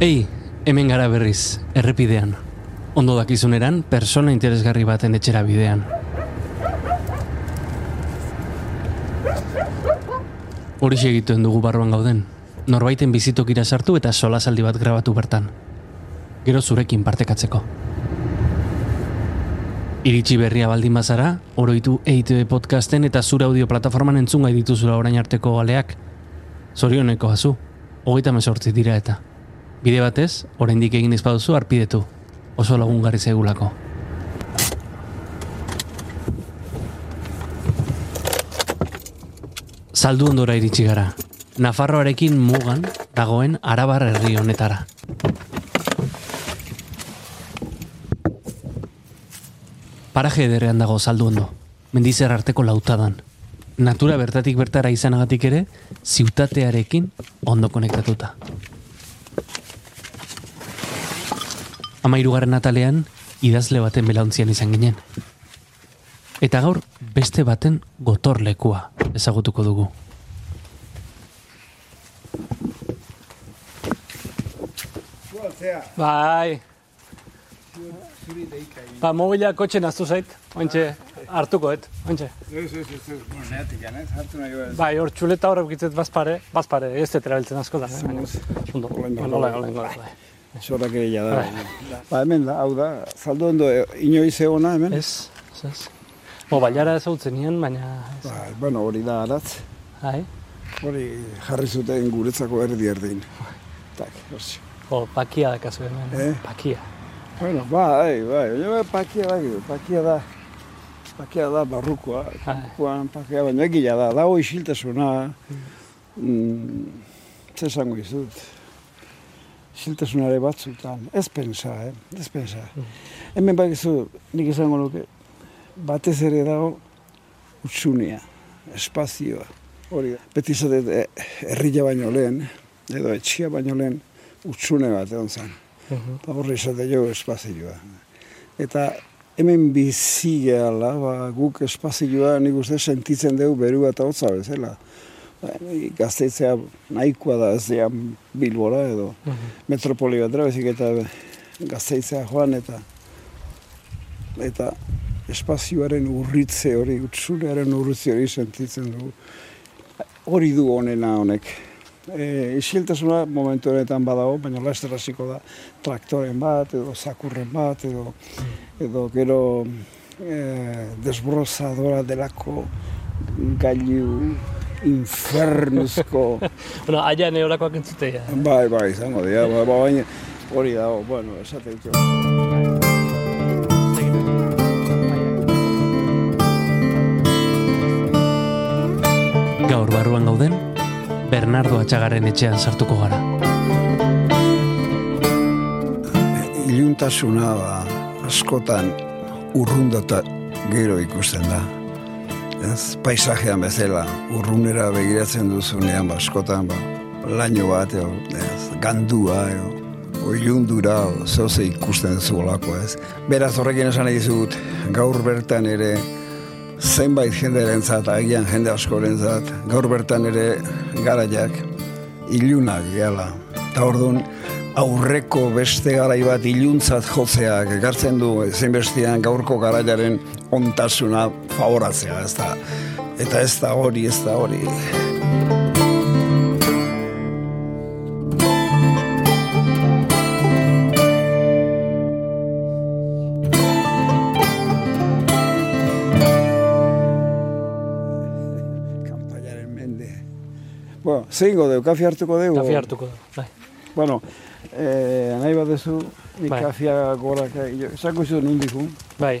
Ei, hemen gara berriz, errepidean. Ondo dakizuneran, persona interesgarri baten etxera bidean. Hori egituen dugu barruan gauden. Norbaiten bizitokira sartu eta solasaldi bat grabatu bertan. Gero zurekin partekatzeko. Iritsi berria baldin bazara, oroitu EITB podcasten eta zure audio plataforman entzungai dituzula orain arteko aleak. Zorioneko hazu, hogeita mesortzi dira eta. Bide batez, oraindik egin izpaduzu arpidetu. Oso lagungarri zegulako. Saldu ondora iritsi gara. Nafarroarekin mugan dagoen Arabar herri honetara. Paraje ederrean dago saldu ondo. Mendizer arteko lautadan. Natura bertatik bertara izanagatik ere, ziutatearekin ondo konektatuta. Ama irugarren atalean, idazle baten belauntzian izan ginen. Eta gaur, beste baten gotorlekua ezagutuko dugu. Bai. Ba, mobila kotxe naztu zait, ointxe, hartuko, et, ointxe. Ez, ez, ez, ez, bueno, neatik janez, hartu nahi behar. Bai, hor txuleta horrek bitzet bazpare, bazpare, ez dut erabiltzen asko da. Eh? baina, Ondo, Bai. Zorak ere jada. Ba, hemen da, hau da, saldo ondo, e, inoiz egona hemen? Ez, ez, ez. Mo, baiara ez hau baina, ez, Ba, bueno, hori da aratz. bai. Hori jarri zuten guretzako erdi erdin. Tak, hori. O, pakia da kasu hemen, Eh? pakia. Bueno, bai, bai, baina bai, pakia da, pakia da. Pakia da barrukoa, kanpoan pakia, baina egia da, dago isiltasuna. Mm, zer esango izut. Isiltasunare batzutan, ez pensa, eh? ez pensa. Hemen bakizu, nik esango nuke, batez ere dago utxunea, espazioa. Hori da. Beti izatet, eh, herria baino lehen, edo etxia baino lehen, utxune bat egon zen. Mhm. Eta horri esate jo espazioa. Eta hemen bizi gehala, ba, guk espazioa nik uste sentitzen dugu berua eta hotza bezala. Ni gazteitzea nahikoa da ez dian bilbora edo Mhm. metropoli bat bezik eta gazteitzea joan eta eta espazioaren urritze hori, utzunearen urritze hori sentitzen dugu. Hori du honena honek. E, isiltasuna momentu honetan badago, baina laster hasiko da traktoren bat, edo zakurren bat, edo, edo gero e, desbrozadora delako gailu infernuzko, Bueno, aia neorakoak entzutea. bai, bai, izango dira, ba, ba, baina hori dago, bueno, esate dut. Gaur barruan gauden, Bernardo Atxagarren etxean sartuko gara. iluntasuna ba, askotan urrundata gero ikusten da. Ez, paisajean bezala, urrunera begiratzen duzunean, ba, askotan, ba, laino bat, edo, ez, gandua, edo, oilundura, zoze ikusten zuolako, ez. Beraz horrekin esan dizut, gaur bertan ere, zenbait jenderentzat, agian jende askorentzat, gaur bertan ere garaiak, ilunak gehala. Eta orduan, aurreko beste garai bat iluntzat jotzeak ekartzen du ezinbestean gaurko garaiaren ontasuna favoratzea, ez da. Eta ez da hori, ez da hori. Bueno, zeingo dugu, kafe hartuko dugu? Kafe hartuko da, bai. Bueno, eh, nahi bat duzu, nik Bai. kafea gorak, eh, esango zu nundikun, Bai,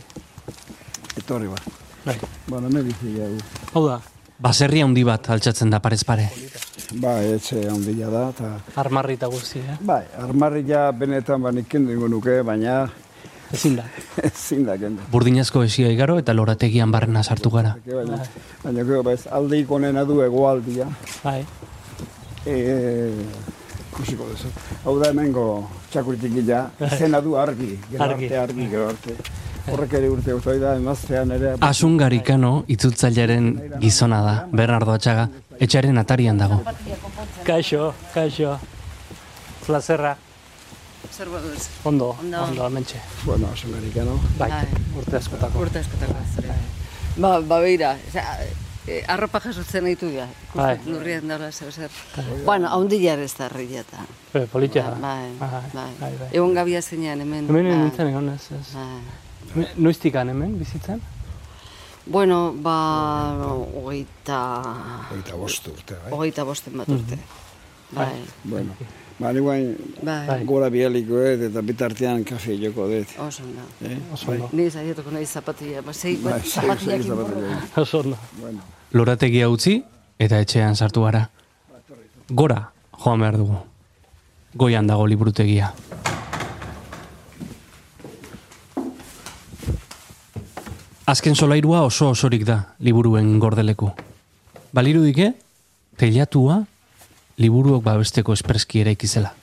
etorri ba. Bai. Bueno, me bizi jau. Hau da, baserri handi bat altxatzen da parez pare. Ba, etxe handia da, eta... Armarri eta guzti, eh? Bai, armarria benetan ba nik kendu ingo nuke, baina Ezin da. ezin da kendu. Burdinazko esia igaro eta lorategian barrena sartu gara. Baina, baina gero, bez, aldeik onena du egoaldia. Bai, E, ikusiko duzu. Hau da hemengo txakuritik gila, zena du argi, gero Argi. arte, argi, gero arte. Horrek ere urte guztu da, emaztean ere... Asun Garikano itzultzailearen gizona da, Bernardo Atxaga, etxaren atarian dago. Kaixo, kaixo. Plazerra. zer baduz? Ondo, Ondo. ondo, mentxe. Bueno, oso amerikano. Bai, Bai. urte askotako. Urte askotako zure. Ba, ba beira, osea, e, arropa jasotzen ditu ja. Bai. Ikusten lurrien daula zer zer. Bueno, haundilar ez da arrieta. Eh, politia da. Bai, Bai, bai. bai, bai. Egon gabia zeinean hemen. Hemen bai. nintzen egon ez, ez. Bai. Noiztikan hemen, bizitzen? Bueno, ba, hogeita, Eta bost urte, bai. hogeita bosten bat urte. Bai, Bueno, ba, ni guain bai, Bai. gora bialiko dut eta bitartean kafe joko dut. oso ondo. Eh? Oso ondo. Ni zaietuko nahi zapatilla, ba, Bai, sei- zapatillak sei zapatilla. inporra. Oso. Bueno, Lorategia utzi eta etxean sartu gara. Gora joan behar dugu. Goian dago liburutegia. Azken solairua oso osorik da liburuen gordeleku. Balirudike, teilatua liburuok babesteko espreski eraikizela.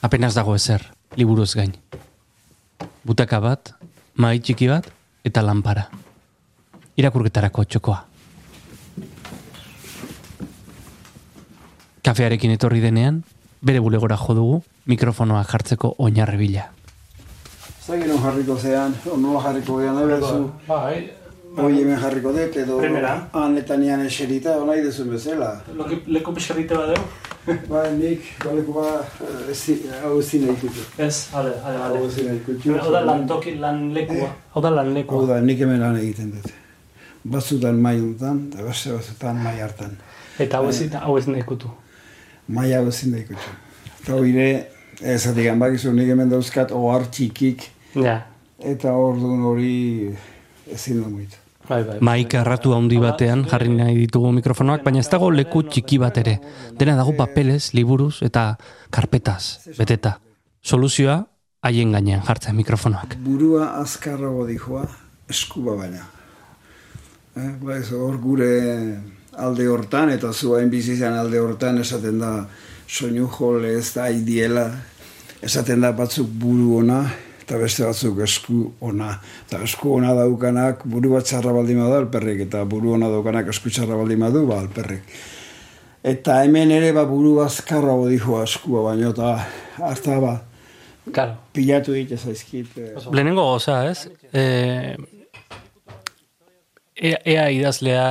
Apenas dago ezer, liburuz gain. Butaka bat, mahai txiki bat eta lanpara. Irakurketarako txokoa. Kafearekin etorri denean, bere bulegora jo dugu mikrofonoa jartzeko oinarri bila. Zagin non jarriko zean, o nola jarriko gean, nahi bezu, Bai, hoi hemen jarriko dut, edo eta nian eserita, nahi dezun bezala. leko pixarrite badeu? Ba, nik, baleko ba, eh, hau ezin nahi kutu. Ez, ale, ale, Hau ezin nahi kutu. Hau da lan toki, lan lekua. Hau da lan Hau lekua. da, nik hemen lan egiten dut. Batzutan mai untan, eta beste batzutan mai hartan. Eta hau ez, hau ez nekutu. Mai hau ezin nahi kutu. Eta hoire, ez adigan bakizu, nik hemen dauzkat ohar txikik, Ja, eta orduan hori ezin da muitu. bai, bai. Maika erratu handi batean jarri nahi ditugu mikrofonoak, baina ez dago leku txiki bat ere. Dena dago papelez, liburuz eta karpetaz, beteta. Soluzioa, haien gainean jartzen mikrofonoak. Burua azkarrago dijoa, eskuba baina. Eh, ba ez, hor gure alde hortan, eta zuain bizizan alde hortan esaten da soinu jole ez da idiela, esaten da batzuk buru ona, eta beste batzuk esku ona. Eta esku ona daukanak buru bat txarra baldin badu alperrik, eta buru ona daukanak esku txarra baldin badu ba alperrik. Eta hemen ere ba buru azkarrago dijoa eskua baino, eta harta ba, Claro. pilatu ditu zaizkit. eh, Lehenengo goza, ez? E, ea, ea idazlea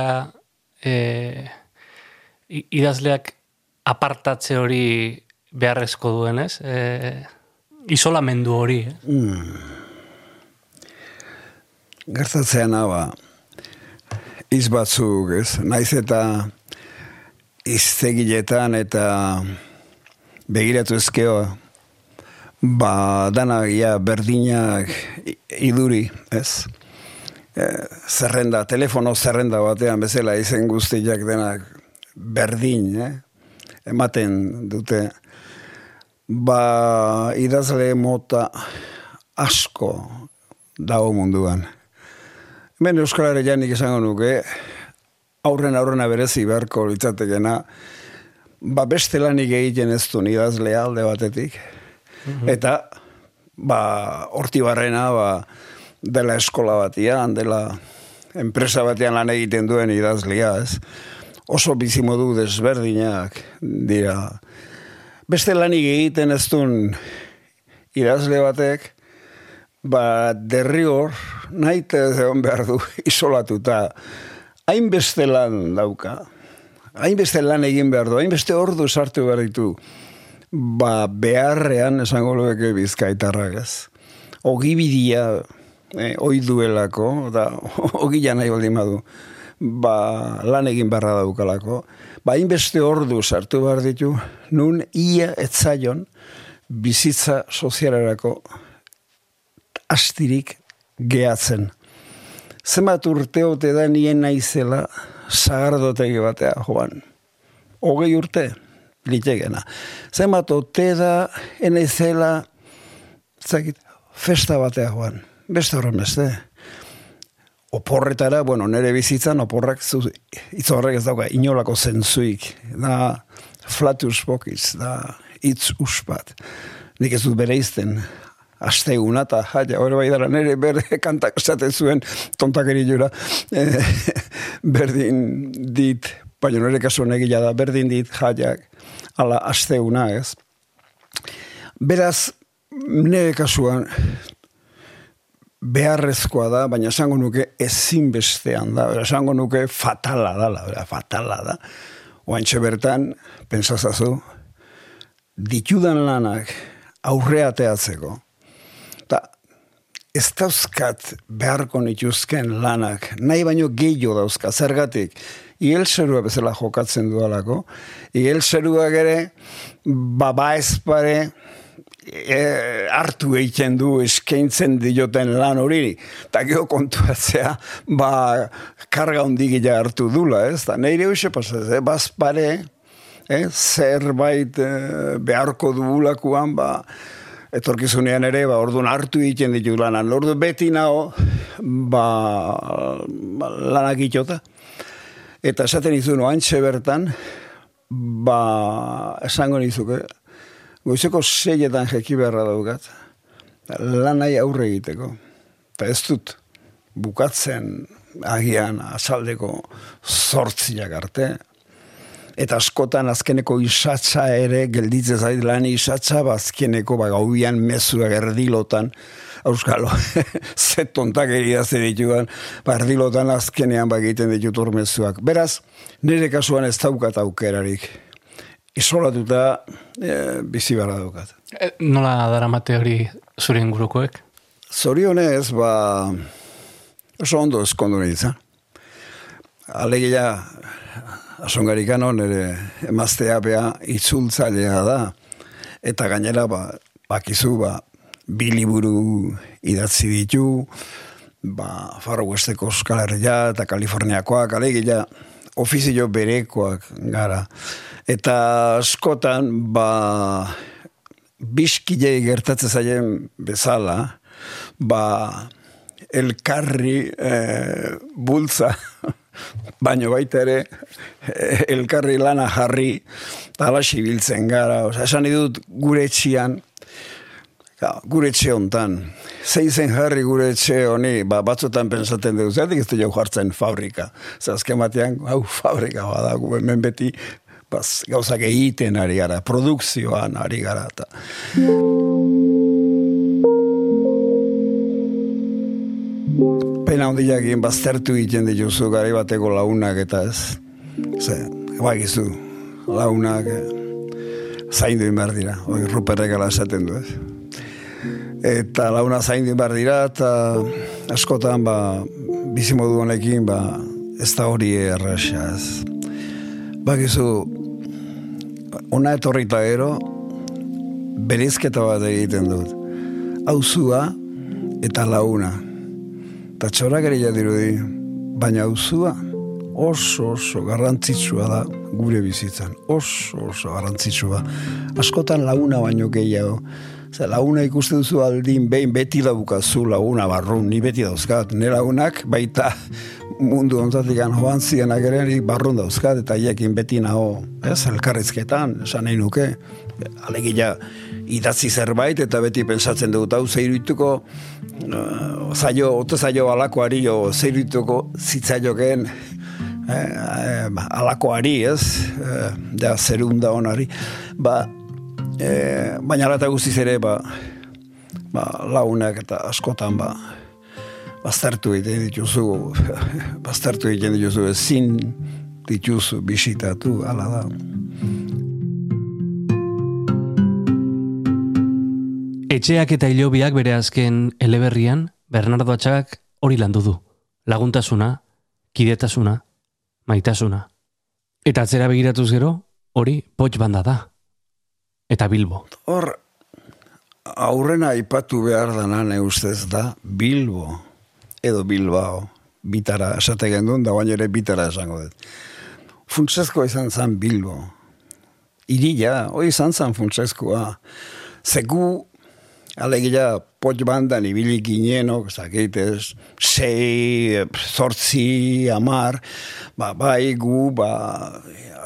e, idazleak apartatze hori beharrezko duen, ez? E, isolamendu hori, eh? Gertatzean ba, iz batzuk, ez? Naiz eta iztegiletan eta begiratu ezkeo, ba, dana ja berdinak iduri, ez? E, zerrenda, telefono zerrenda batean bezala izen guztiak denak berdin, eh? Ematen dute. Ba, idazle mota asko dago munduan. Hemen Euskal Herrian nik esango nuke, aurren aurrena berezi beharko litzatekena, ba beste lanik egiten ez du idazlea alde batetik. Eta, ba, horti barrena, ba, dela eskola batian, dela enpresa batean lan egiten duen idazlea, ez? Oso bizimodu desberdinak dira. Beste lanik egiten ez duen idazle batek, ba, derrior, nahi egon behar du, isolatuta, hainbeste lan dauka, hainbeste lan egin behar du, hainbeste ordu sartu behar ditu, ba, beharrean esango lueke bizkaitarrak ez. Ogibidia, eh, oi duelako, da, ogila nahi baldin badu, ba, lan egin beharra daukalako, ba, hainbeste ordu sartu behar ditu, nun ia etzaion bizitza sozialerako astirik gehatzen. Zenbat urteote da nien naizela sagardotegi batea, joan. Hogei urte, litekena. Zenbat ote da enaizela, zakit, festa batea, joan. Beste horren beste. Oporretara, bueno, nire bizitzan oporrak zu, hitz horrek ez dauka, inolako zentzuik. Da, flatus bokiz, da, hitz uspat. Nik ez dut bere izten, asteguna eta jaia, hori bai dara nire bere kantak esaten zuen tontakeri jura, eh, berdin dit, baina nire kasuan egila da, berdin dit jaiak, ala asteguna ez. Beraz, nire kasuan, beharrezkoa da, baina esango nuke ezinbestean da, esango nuke fatala da, fatala da. Oantxe bertan, pensazazu, ditudan lanak aurreateatzeko, eta ez dauzkat beharko nituzken lanak, nahi baino gehiago dauzka, zergatik, iel zerua bezala jokatzen dualako, iel zerua gere, baba ezpare, e, hartu egiten du eskaintzen dioten lan hori, eta geho kontuatzea, ba, karga hondigila hartu dula, ez? Da, neire hoxe pasaz, eh? bazpare, eh? zerbait eh, beharko dugulakoan, ba, etorkizunean ere, ba, orduan hartu egiten ditu lanan. Ordu beti nao, ba, ba lanak itota. Eta esaten izun oantxe bertan, ba, esango nizuke, goizeko seietan jeki beharra daukat, lanai aurre egiteko. Eta ez dut, bukatzen agian azaldeko sortziak arte, eta askotan azkeneko isatza ere gelditzen zait lan isatza ba azkeneko ba gauian mezuak erdilotan Euskalo, ze tontak egia ze dituan, ba, erdilotan azkenean ba egiten ditut mezuak. Beraz, nire kasuan ez daukat aukerarik. Isolatuta e, bizi barra daukat. E, nola daramate hori zure ingurukoek? Zorionez, ba, oso ondo eskondu nintzen. Alegia, asongarikano nire emaztea bea itzultzailea da. Eta gainera, ba, bakizu, ba, biliburu idatzi ditu, ba, Faro Westeko Euskal eta Kaliforniakoak, alegia, ofizio berekoak gara. Eta askotan, ba, biskilei gertatzen zaien bezala, ba, elkarri e, bultza, baino baita ere elkarri lana jarri talasi biltzen gara. Osa, esan idut gure etxian, ja, gure etxe hontan, zein zen jarri gure etxe honi, ba, batzutan pensaten dugu, zertik ez du jau jartzen fabrika. Zazken batean, hau fabrika bada, hemen beti, baz, gauzak egiten ari gara, produkzioan ari gara. Ta. pena hondiak egin baztertu egiten dituzu gari bateko launak eta ez. Ze, bakizu, launak eh, zaindu inbar dira, oi ruperrek ala esaten du ez. Eta launa zaindu inbar dira eta askotan ba, bizimodu honekin ba, ez da hori erraxa ez. Bakizu, ona etorrita ero, berizketa bat egiten dut. Hauzua eta launa eta txorak ere dirudi, baina auzua oso oso garrantzitsua da gure bizitzan, oso oso garrantzitsua. Askotan launa baino gehiago, Zer, launa ikusten duzu aldin, behin beti daukazu laguna barrun, ni beti dauzkat, ne lagunak baita mundu onzatik joan zianak ere, barrun dauzkat, eta iekin beti naho, ez, elkarrizketan, esan nahi nuke, alegia idatzi zerbait, eta beti pensatzen dut, hau zeirituko, uh, zailo, oto zailo alakoari, o zeirituko zitzaioken, eh, eh, alakoari, ez, eh, da zerunda onari, ba, eh, baina alata guztiz ere, ba, ba, launak eta askotan, ba, baztertu egiten dituzu, baztertu egiten dituzu, ezin dituzu bisitatu, ala da. Etxeak eta hilobiak bere azken eleberrian, Bernardo Atxagak hori landu du. Laguntasuna, kidetasuna, maitasuna. Eta atzera begiratuz gero, hori potx banda da. Eta Bilbo. Hor, aurrena aipatu behar dana ne ustez da Bilbo, edo Bilbao, bitara esate gendun, da baina ere bitara esango dut. Funtsesko izan zan Bilbo. Irila, hori izan zan funtseskoa. Zegu Alegia, pot bandan ibili ginenok, zakitez, sei, zortzi, amar, ba, bai gu, ba,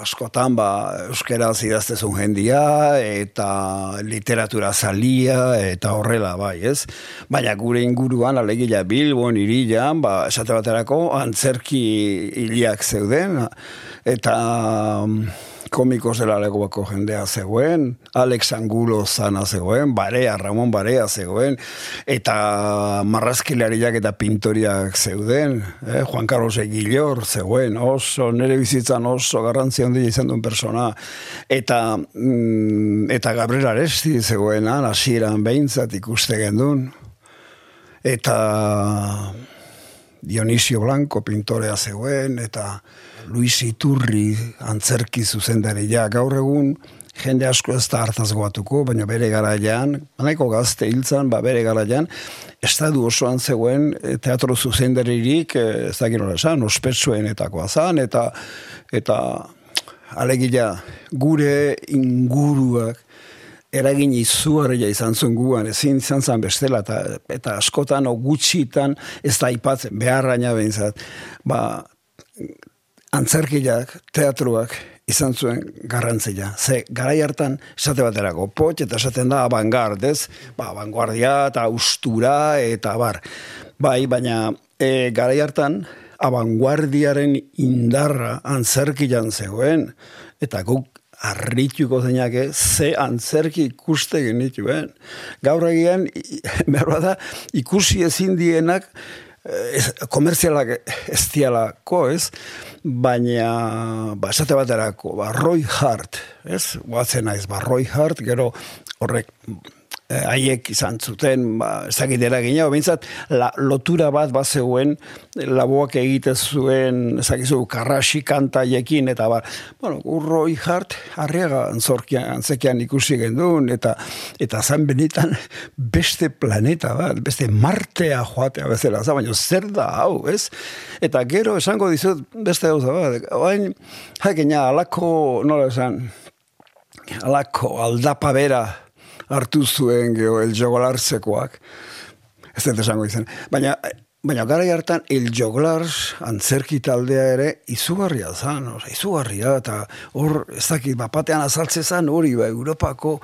askotan, ba, euskera zidaztezun jendia, eta literatura zalia, eta horrela, bai, ez? Baina gure inguruan, alegia, bilbon, irilan, ba, esate baterako, antzerki iliak zeuden, eta komiko zela legoako jendea zegoen, Alex Angulo zana zegoen, Barea, Ramon Barea zegoen, eta marrazkilariak eta pintoriak zeuden, eh? Juan Carlos Egilor zegoen, oso, nire bizitzan oso garrantzia handia izan duen persona, eta, mm, eta Gabriel Aresti zegoen, hasieran behintzat ikuste gendun, eta Dionisio Blanco pintorea zegoen, eta Luis Iturri antzerki zuzendaria. Gaur egun, jende asko ez da hartaz goatuko, baina bere garaian, nahiko gazte hiltzan, ba bere garaian, estadu osoan zegoen eh, teatro zuzendaririk, eh, ez dakit nola esan, ospetsuenetakoa zan, eta, eta alegila gure inguruak, eragin izuarria izan zuen guan, ezin izan zen bestela, eta, eta askotan o gutxitan ez da ipatzen, beharraina behintzat, ba, antzerkiak, teatruak, izan zuen garrantzia. Ze, garai hartan, esate baterako, pot, eta esaten da avangard, ez? Ba, avanguardia eta ustura eta bar. Bai, baina e, garai hartan, avanguardiaren indarra antzerkian zegoen, eta guk arrituko zeinake, ze antzerki ikuste genituen. Gaur egian, behar da, ikusi ezin dienak, ez, komerzialak ez dialako, ez? Baina, ba, esate baterako, ba, Roy Hart, ez? Guatzen naiz, ba, Roy Hart, gero horrek Eh, haiek izan zuten, ba, ezakitera gina, bintzat, la, lotura bat bat zegoen, laboak egite zuen, ezakizu, karrasi kanta jekin, eta ba, bueno, urroi hart, harriaga antzorkian, antzekian ikusi gendun, eta eta zan benitan beste planeta bat, beste martea joatea bezala, zan, baina zer da hau, ez? Eta gero esango dizut beste hau bat, oain, hakina, alako, nola esan, alako aldapa bera, hartu zuen geho el jogolartzekoak. Ez dut esango izan. Baina, baina gara hartan el joglars antzerki taldea ere izugarria zan, oza, izugarria, eta hor, ez dakit, bapatean azaltze zan hori, ba, Europako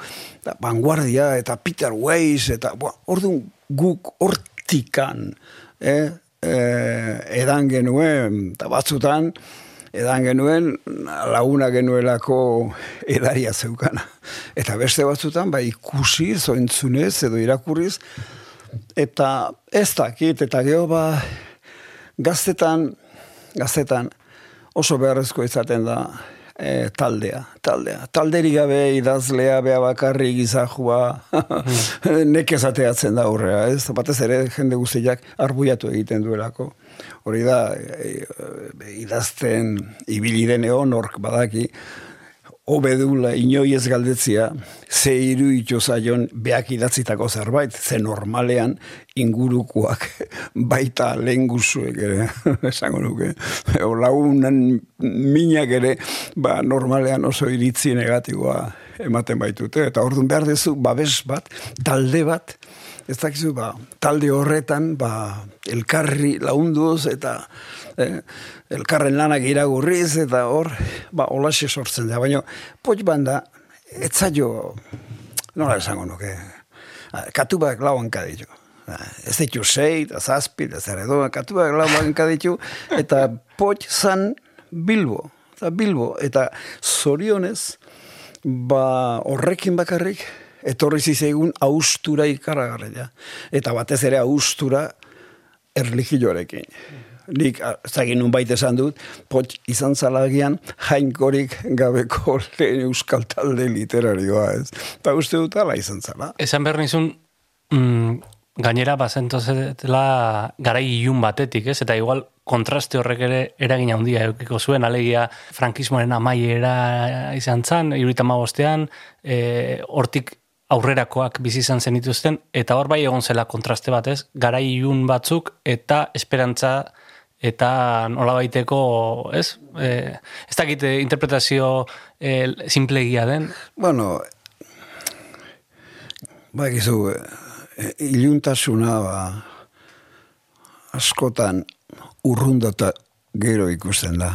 da, vanguardia, eta Peter Weiss, eta hor guk hortikan, eh, eh, edan genuen, eta batzutan, edan genuen laguna genuelako edaria zeukana. Eta beste batzutan, ba, ikusi, zointzunez edo irakurriz, eta ez dakit, eta geho ba, gaztetan, gaztetan oso beharrezko izaten da e, taldea, taldea. Talderi gabe idazlea bea bakarri gizajua hmm. nekezateatzen da aurrea, ez? Batez ere jende guztiak arbuiatu egiten duelako hori da, e, idazten ibili egon ork badaki, obedula inoi ez galdetzia, ze iru zaion beak idatzitako zerbait, ze normalean ingurukoak baita lehen guzuek ere, esango nuke, o lagunan minak ere, ba normalean oso iritzi negatiboa ematen baitute, eta orduan behar dezu babes bat, talde bat, ez dakizu, ba, talde horretan, ba, elkarri launduz, eta eh, elkarren lanak iragurriz, eta hor, ba, olaxe sortzen da. Baina, poit banda, etzaio, nola esango nuke, katubak lauan kaditu. Ez ditu sei, eta zazpi, eta zer edo, katubak lauan kaditu, eta poit zan bilbo, eta bilbo, eta zorionez, ba, horrekin bakarrik, etorri zizeigun austura ikaragarria. Eta batez ere austura erligioarekin. Nik, zagin nun esan dut, pot izan zalagian jainkorik gabeko lehen euskal talde literarioa, ez? Eta uste dut ala izan zala. Esan behar nizun, mm, gainera bazentozetela garai ilun batetik, ez? Eta igual kontraste horrek ere eragin handia eukiko zuen, alegia frankismoaren amaiera izan zan, irurita magostean, e, hortik aurrerakoak bizi izan zenituzten eta hor bai egon zela kontraste batez, garai ilun batzuk eta esperantza eta nola baiteko, ez? E, ez dakit eh, interpretazio e, simplegia den? Bueno, ba egizu, e, iluntasuna ba, askotan urrundata gero ikusten da.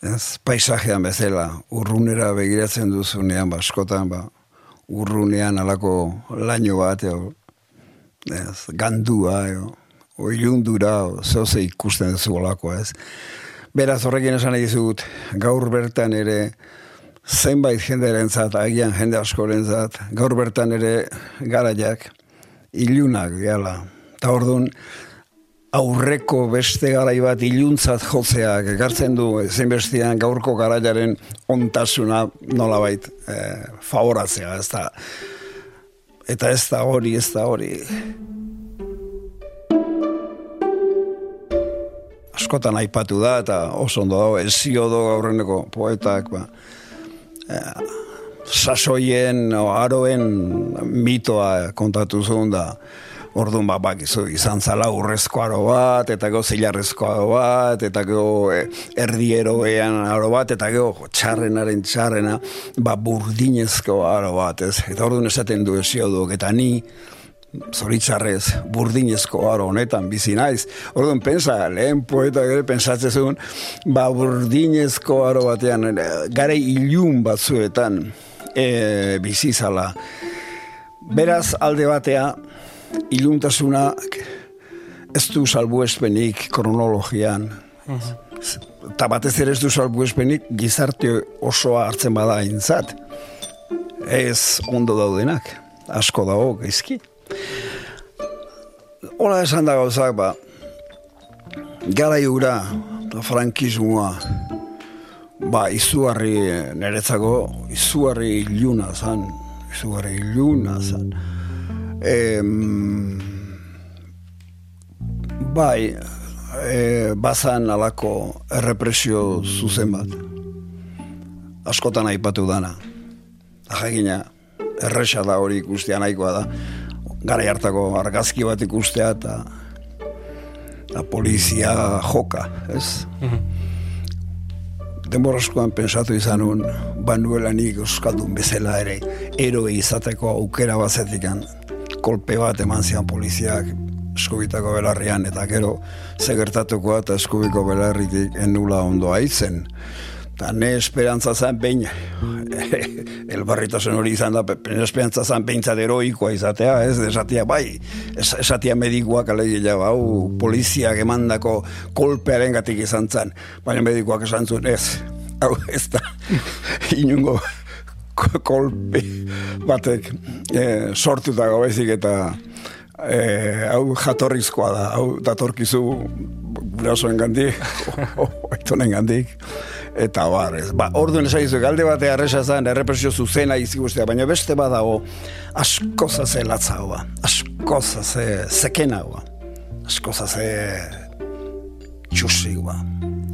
Ez, paisajean bezala, urrunera begiratzen duzunean, ba, askotan, ba, urrunean alako laino bat, eo, ez, gandua, eo, oilundura, zoze ikusten duzu olakoa, ez. Beraz horrekin esan dizut, gaur bertan ere, zenbait jenderen zat, agian jende askoren zat, gaur bertan ere garaiak, ilunak gala. Eta orduan, aurreko beste garai bat iluntzat jotzeak ekartzen du zenbestian gaurko garaiaren ontasuna nolabait e, favoratzea, ez da. Eta ez da hori, ez da hori. Askotan aipatu da, eta oso ondo dago, eziodo gaurreneko poetak, ba, e, sasoien, o, aroen mitoa kontatu zuen da, Orduan bat bakizu izan zala urrezko aro bat, eta go zilarrezko aro bat, eta go e, erdieroean aro bat, eta go txarrenaren txarrena, ba burdinezko aro bat, ez? Eta orduan esaten du esio du, eta ni, zoritzarrez, burdinezko aro honetan bizi naiz. Orduan, pensa, lehen poeta gero pensatzen zuen, ba burdinezko aro batean, e, gare ilun batzuetan e, bizi zala. Beraz, alde batea, iluntasuna ez du salbuespenik kronologian. Eta batez ere ez du salbuespenik gizarte osoa hartzen bada intzat. Ez ondo daudenak, asko dago gaizki. Ola esan da gauzak, ba, gara jura, eta frankismoa, ba, izugarri niretzako, izugarri iluna zan, izugarri iluna zan. E, bai, e, bazan alako errepresio zuzen bat. Askotan aipatu dana. Ajagina, erresa da hori ikustea nahikoa da. Gara hartako argazki bat ikustea eta la polizia joka, ez? Mm Denboraskoan pensatu izan un, banuela nik euskaldun bezala ere, eroe izateko aukera bazetikan, kolpe bat eman zian poliziak eskubitako belarrian, eta gero zegertatuko eta eskubiko belarritik enula ondo haitzen. Eta ne esperantza zen behin, elbarritasun hori izan da, ne esperantza zen behin eroikoa izatea, ez, esatia bai, esatia medikuak alegila, hau poliziak emandako kolpearen gatik izan zen, baina medikuak esan zuen, ez, hau ez da, inungo kolpe batek e, sortutako bezik eta e, hau jatorrizkoa da, hau datorkizu gurasoen gandik, oitonen gandik, eta bar, ez. Ba, orduan esaizu, galde batea arresa zen, errepresio zuzena izi baina beste badago asko zaze latzagoa, asko zaze zekenagoa, asko zaze txusigua.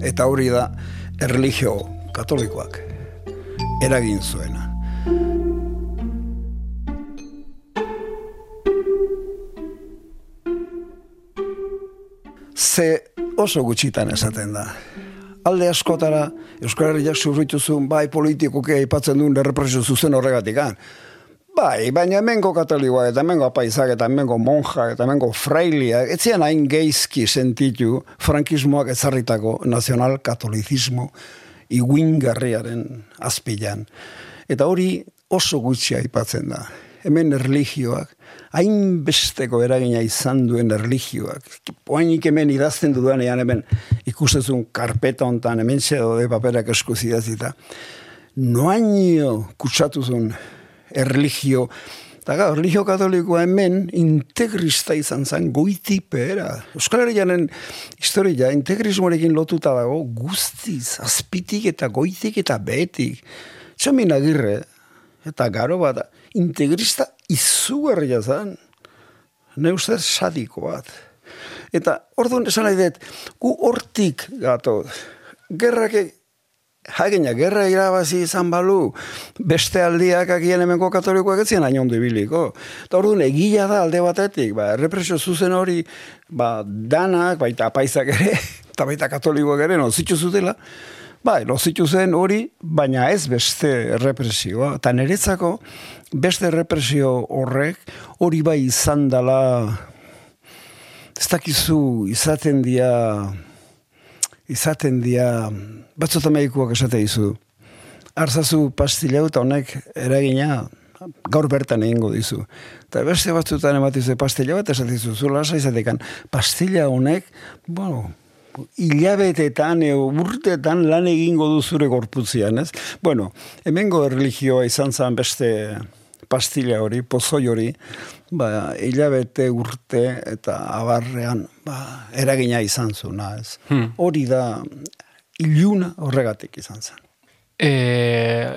Eta hori da, erreligio katolikoak eragin zuena. Ze oso gutxitan esaten da. Alde askotara, Euskal Herriak zurritu zuen, bai politikoke aipatzen duen errepresio zuzen horregatik. Bai, baina hemengo katolikoak, eta hemengo apaizak, eta hemengo monjak, eta hemengo frailia, etzian hain geizki sentitu frankismoak ezarritako nazional katolizismo iguingarriaren azpilan. Eta hori oso gutxi aipatzen da. Hemen erligioak, hainbesteko eragina izan duen erligioak. Poainik hemen idazten dudanean hemen ikustezun karpeta hontan hemen de paperak eskuzidazita. Noaino kutsatu zuen erligio Eta ga, religio katolikoa hemen integrista izan zen goiti pera. Euskal Herrianen historia integrismorekin lotuta dago guztiz, azpitik eta goitik eta betik. Txamin agirre, eta garo bat, integrista izugarria zen, ne ustez sadiko bat. Eta orduan esan nahi dut, gu hortik gato, gerrake Hagina, gerra irabazi izan balu, beste aldiak akien hemenko katolikoak etzien hain ondo ibiliko. Eta orduan, egila da alde batetik, ba, represio zuzen hori, ba, danak, baita apaizak ere, eta baita katolikoak ere, no, zitzu zutela, ba, no, zitzu zen hori, baina ez beste represioa. Eta niretzako, beste represio horrek, hori bai izan dela, ez dakizu, izaten dia, izaten dia, batzota medikuak esate dizu. Arzazu pastila eta honek eragina gaur bertan egingo dizu. Eta beste batzutan ematizu pastila bat esate dizu, zu lasa izatekan, pastila honek, bueno, hilabetetan, e, urtetan lan egingo du zure gorputzian, ez? Bueno, hemengo erlijioa izan zen beste pastilla hori, pozoi hori, ba, hilabete urte eta abarrean ba, eragina izan zuna, ez? Hmm. Hori da iluna horregatik izan zen. E,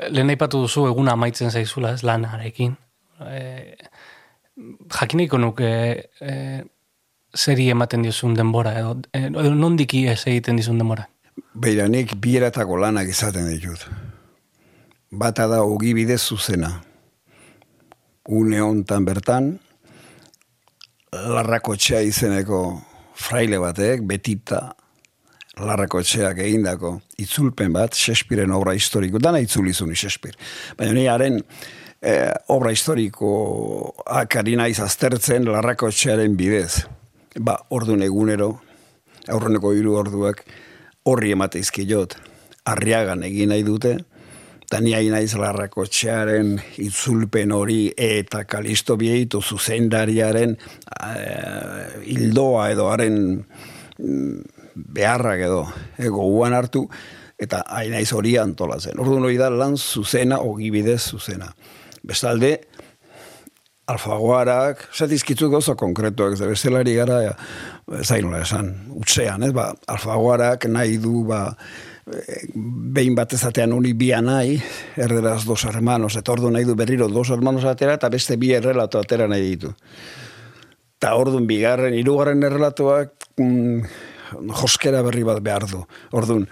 lehen aipatu duzu eguna amaitzen zaizula, ez lanarekin. E, jakiniko nuke e, zeri ematen dizun denbora, edo, edo nondiki ez egiten dizun denbora? Beira, nik bieratako lanak izaten ditut. Bata da ogi bidez zuzena. Une hontan bertan, larrako txea izeneko fraile batek, betita, larrako txeak egindako itzulpen bat, Shakespearen obra historiko, dana itzulizun Shakespeare. Baina ni haren eh, obra historiko akari naiz aztertzen larrako txearen bidez. Ba, ordu egunero, aurreneko hiru orduak, horri emateizki jot, arriagan egin nahi dute, eta ni hain naiz larrako txearen itzulpen hori eta kalisto bieitu zuzendariaren eh, hildoa edo haren mm, beharrak edo ego uan hartu, eta hain naiz hori antolatzen. Ordu hori da lan zuzena, ogibidez zuzena. Bestalde, alfagoarak, zatizkitzuk oso konkretuak, ez bestelari gara, ja, zain esan, utzean, ez, ba, alfagoarak nahi du, ba, behin bat ezatean uni bia nahi, erderaz dos hermanos, eta ordu nahi du berriro dos hermanos atera, eta beste bi errelato atera nahi ditu. Eta orduan bigarren, irugarren errelatoak, mm, joskera berri bat behar du. Orduan,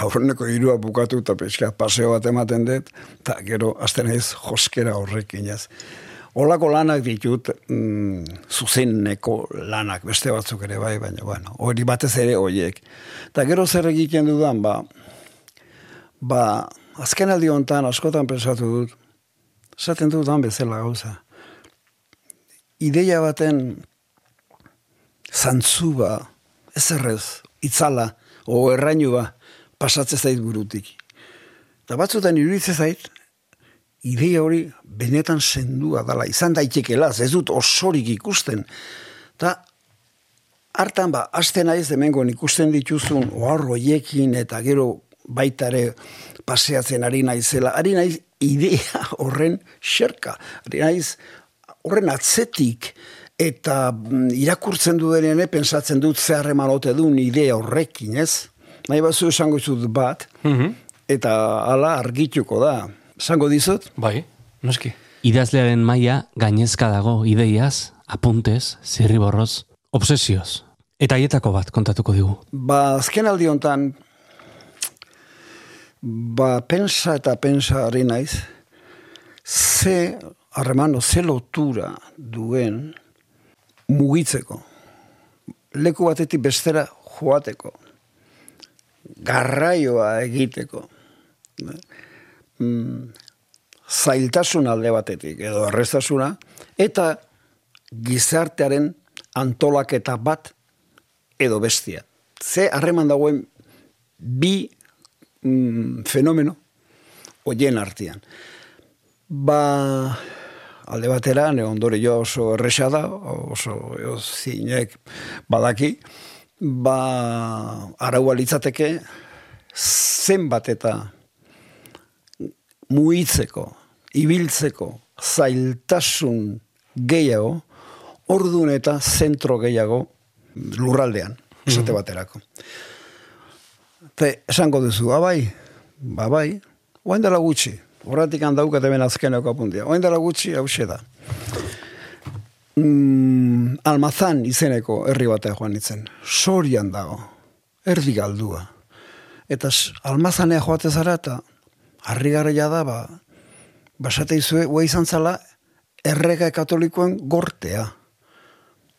aurreneko irua bukatu eta pixka paseo bat ematen dut, eta gero, azten ez, joskera horrekin ez. Olako lanak ditut, mm, zuzeneko lanak, beste batzuk ere bai, baina, bueno, hori batez ere horiek. Eta gero zer egiten dudan, ba, ba, azken aldi honetan, askotan pensatu dut, zaten dudan bezala gauza. Ideia baten zantzu ba, ez errez, itzala, o errainu ba, pasatze zait burutik. Eta batzutan iruditzen zait, ideia hori benetan sendua dala, izan daitekela, ez dut osorik ikusten. Eta hartan ba, aste naiz demengon ikusten dituzun oarroiekin eta gero baitare paseatzen ari naizela, ari naiz idea horren xerka, ari naiz horren atzetik, eta mm, irakurtzen du denean, pensatzen dut zeharreman ote duen idea horrekin, ez? Nahi bat esango izut bat, mhm. eta ala argituko da. Esango dizut? Bai, noski. Idazlearen maila gainezka dago ideiaz, apuntez, zirriborroz, obsesioz. Eta aietako bat kontatuko digu. Ba, azken aldi honetan, ba, pensa eta pensa ari naiz, ze harremano, ze lotura duen, mugitzeko. Leku batetik bestera joateko. Garraioa egiteko. Mm, zailtasun alde batetik, edo arrestasuna, eta gizartearen antolaketa bat edo bestia. Ze harreman dagoen bi mm, fenomeno oien artean. Ba, alde batera, ne ondore jo oso erresa da, oso zinek badaki, ba, araua litzateke, zenbat eta muitzeko, ibiltzeko, zailtasun gehiago, ordun eta zentro gehiago lurraldean, esate mhm. baterako. Te, esango duzu, abai, ba, babai, oain dela gutxi, Horatik handaukat hemen azkeneko apuntia. Oen dela gutxi, hau da. Mm, almazan izeneko herri batea joan itzen. Sorian dago. Erdi galdua. Eta almazanea joate zara eta harri da, ba, basate izue, ua izan zala, errega katolikoen gortea.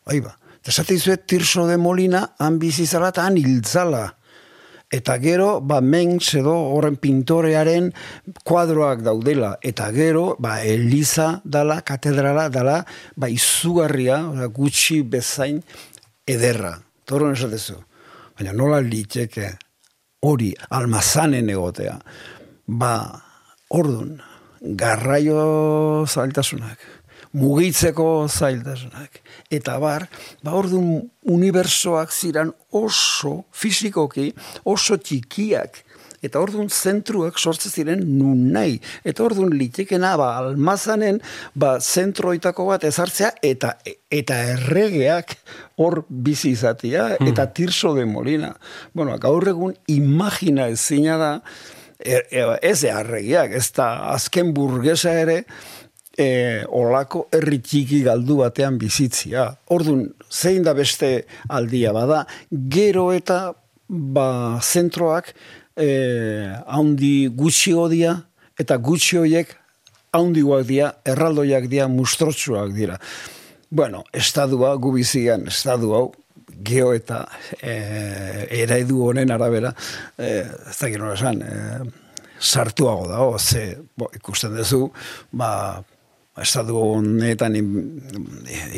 Aiba. Eta esate izue, tirso de molina, han bizizala eta han hiltzala eta gero ba Mengs edo horren pintorearen kuadroak daudela eta gero ba Eliza dala katedrala dala ba izugarria gutxi bezain ederra torro esatezu baina nola liteke hori almazanen egotea ba ordun garraio zailtasunak mugitzeko zailtasunak. Eta bar, ba orduan unibersoak ziran oso fizikoki, oso txikiak. Eta orduan zentruak sortze ziren nun nahi. Eta orduan litekena ba almazanen ba zentroitako bat ezartzea eta eta erregeak hor bizi izatea hmm. eta tirso de molina. Bueno, gaur egun imagina ezina da e, e, ez erregeak, ez da azken burgesa ere e, olako herri txiki galdu batean bizitzia. Orduan, zein da beste aldia bada, gero eta ba, zentroak e, haundi gutxi odia, eta gutxi horiek haundiguak dira, erraldoiak dira, mustrotsuak dira. Bueno, estadua, gubizian, estadu hau, geo eta e, eraidu honen arabera, e, ez da gero esan, e, sartuago da, ze, bo, ikusten duzu, ba, estatu honetan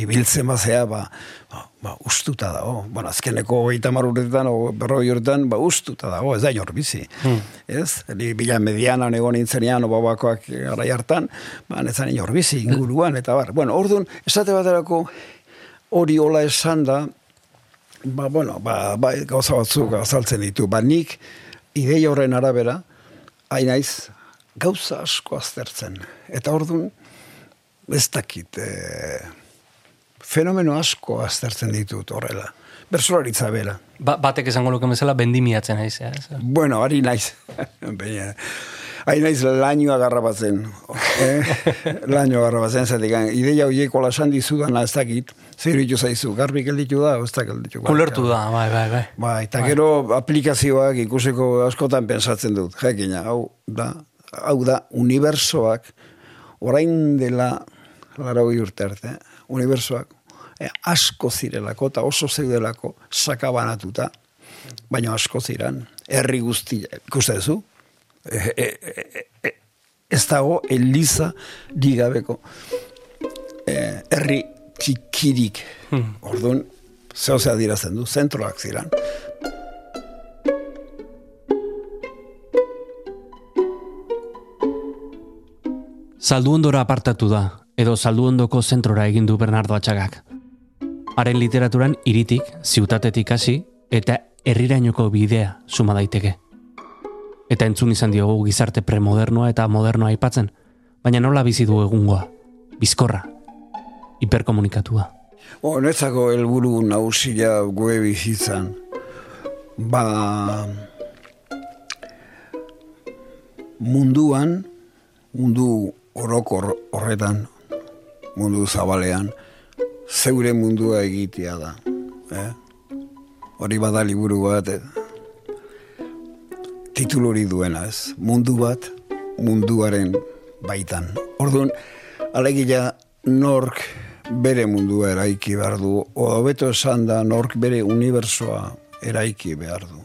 ibiltzen bazea, ba, ba, ba, ustuta dago. Bueno, azkeneko gaita maruretan, o berroi horretan, ba, ustuta dago, ez da jor bizi. Hmm. Ez? Eli, bila mediana nego nintzenean, o babakoak gara hartan, ba, nezan jor bizi, inguruan, eta bar. Bueno, orduan, esate baterako hori hola esan da, ba, bueno, ba, ba, gauza batzuk azaltzen ditu. Ba, nik, ideia horren arabera, hainaiz, gauza asko aztertzen. Eta orduan, ez dakit, e, fenomeno asko aztertzen ditut horrela. Bersolaritza bera. Ba, batek esango luke bezala bendimiatzen naiz. Bueno, ari naiz. Ari naiz lainoa garrabatzen. Eh? lainoa garrabatzen, zatik. Ideia horieko lasan dizudana ez dakit. Zer ditu zaizu, garbi gelditu da, ez da gelditu. Kulertu da, bai, bai, bai. Bai, eta bai. gero aplikazioak ikusiko askotan pensatzen dut. Jakina, hau da, hau da, unibersoak, orain dela lara hori urte arte, unibersoak, e, asko zirelako eta oso zeudelako sakabanatuta, baina asko ziren, herri guzti, ikuste duzu, e, e, e, ez dago eliza digabeko herri txikirik, hmm. orduan, zehozea dirazten du, zentroak ziren. Zaldu ondora apartatu da, edo saldu ondoko zentrora egin du Bernardo Atxagak. Haren literaturan iritik, ziutatetik hasi eta herrirainoko bidea suma daiteke. Eta entzun izan diogu gizarte premodernoa eta modernoa aipatzen, baina nola bizi du egungoa, bizkorra, hiperkomunikatua. O, netzako helburu nagusia gue bizitzan, ba munduan, mundu orokor horretan, mundu zabalean, zeure mundua egitea da. Eh? Hori bada liburu bat, eh? Titulu hori duena ez, mundu bat, munduaren baitan. Orduan, alegia nork bere mundua eraiki behar du, o beto esan da nork bere unibersoa eraiki behar du.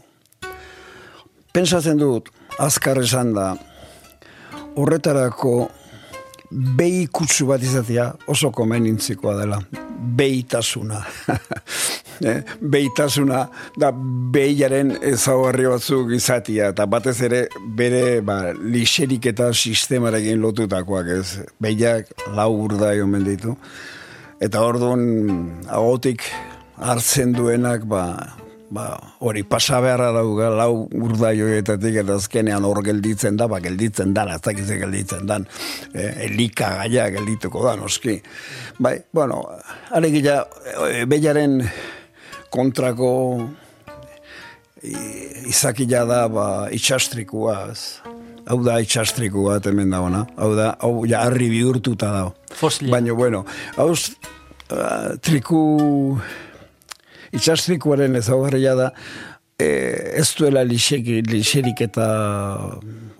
Pensatzen dut, azkar esan da, horretarako behi kutsu bat izatea oso komenintzikoa dela. Behitasuna. Eh, behitasuna da behiaren ezaugarri batzuk izatea. Eta batez ere bere ba, lixerik eta sistemarekin lotutakoak ez. Behiak lau urda egon ditu. Eta orduan agotik hartzen duenak ba, ba, hori pasa beharra dauga lau urdaioetatik eta azkenean hor gelditzen da, ba, gelditzen da, ez dakize gelditzen dan, e, elika gaia geldituko da, noski. Bai, bueno, alegila, e, bellaren kontrako izakila da, ba, itxastrikua, hau da itxastrikua, hemen da ona, hau da, hau ja, harri bihurtuta da. Baina, bueno, hau uh, triku itxastrikuaren ezaugarria da, e, ez duela lixerik eta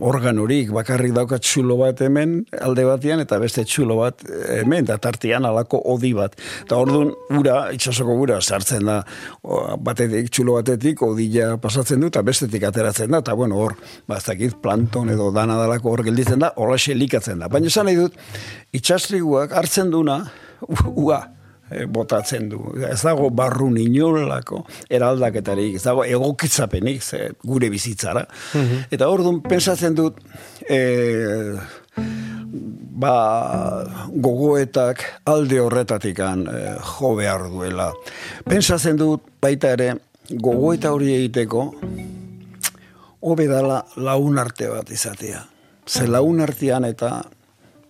organorik, bakarrik dauka txulo bat hemen alde batian, eta beste txulo bat hemen, eta tartian alako odi bat. Eta orduan, ura, itxasoko ura, sartzen da, batetik, txulo batetik, odila pasatzen du, eta bestetik ateratzen da, eta bueno, hor, baztakit, planton edo dana dalako hor gelditzen da, horra likatzen da. Baina esan nahi dut, itxastriguak hartzen duna, ua, botatzen du. Ez dago barru inolako eraldaketarik, ez dago egokitzapenik ze, gure bizitzara. Mhm. Eta hor dut, pensatzen dut, e, ba, gogoetak alde horretatikan e, jo behar duela. Pentsatzen dut baita ere, gogoeta hori egiteko, hobe dala laun arte bat izatea. Ze laun artean eta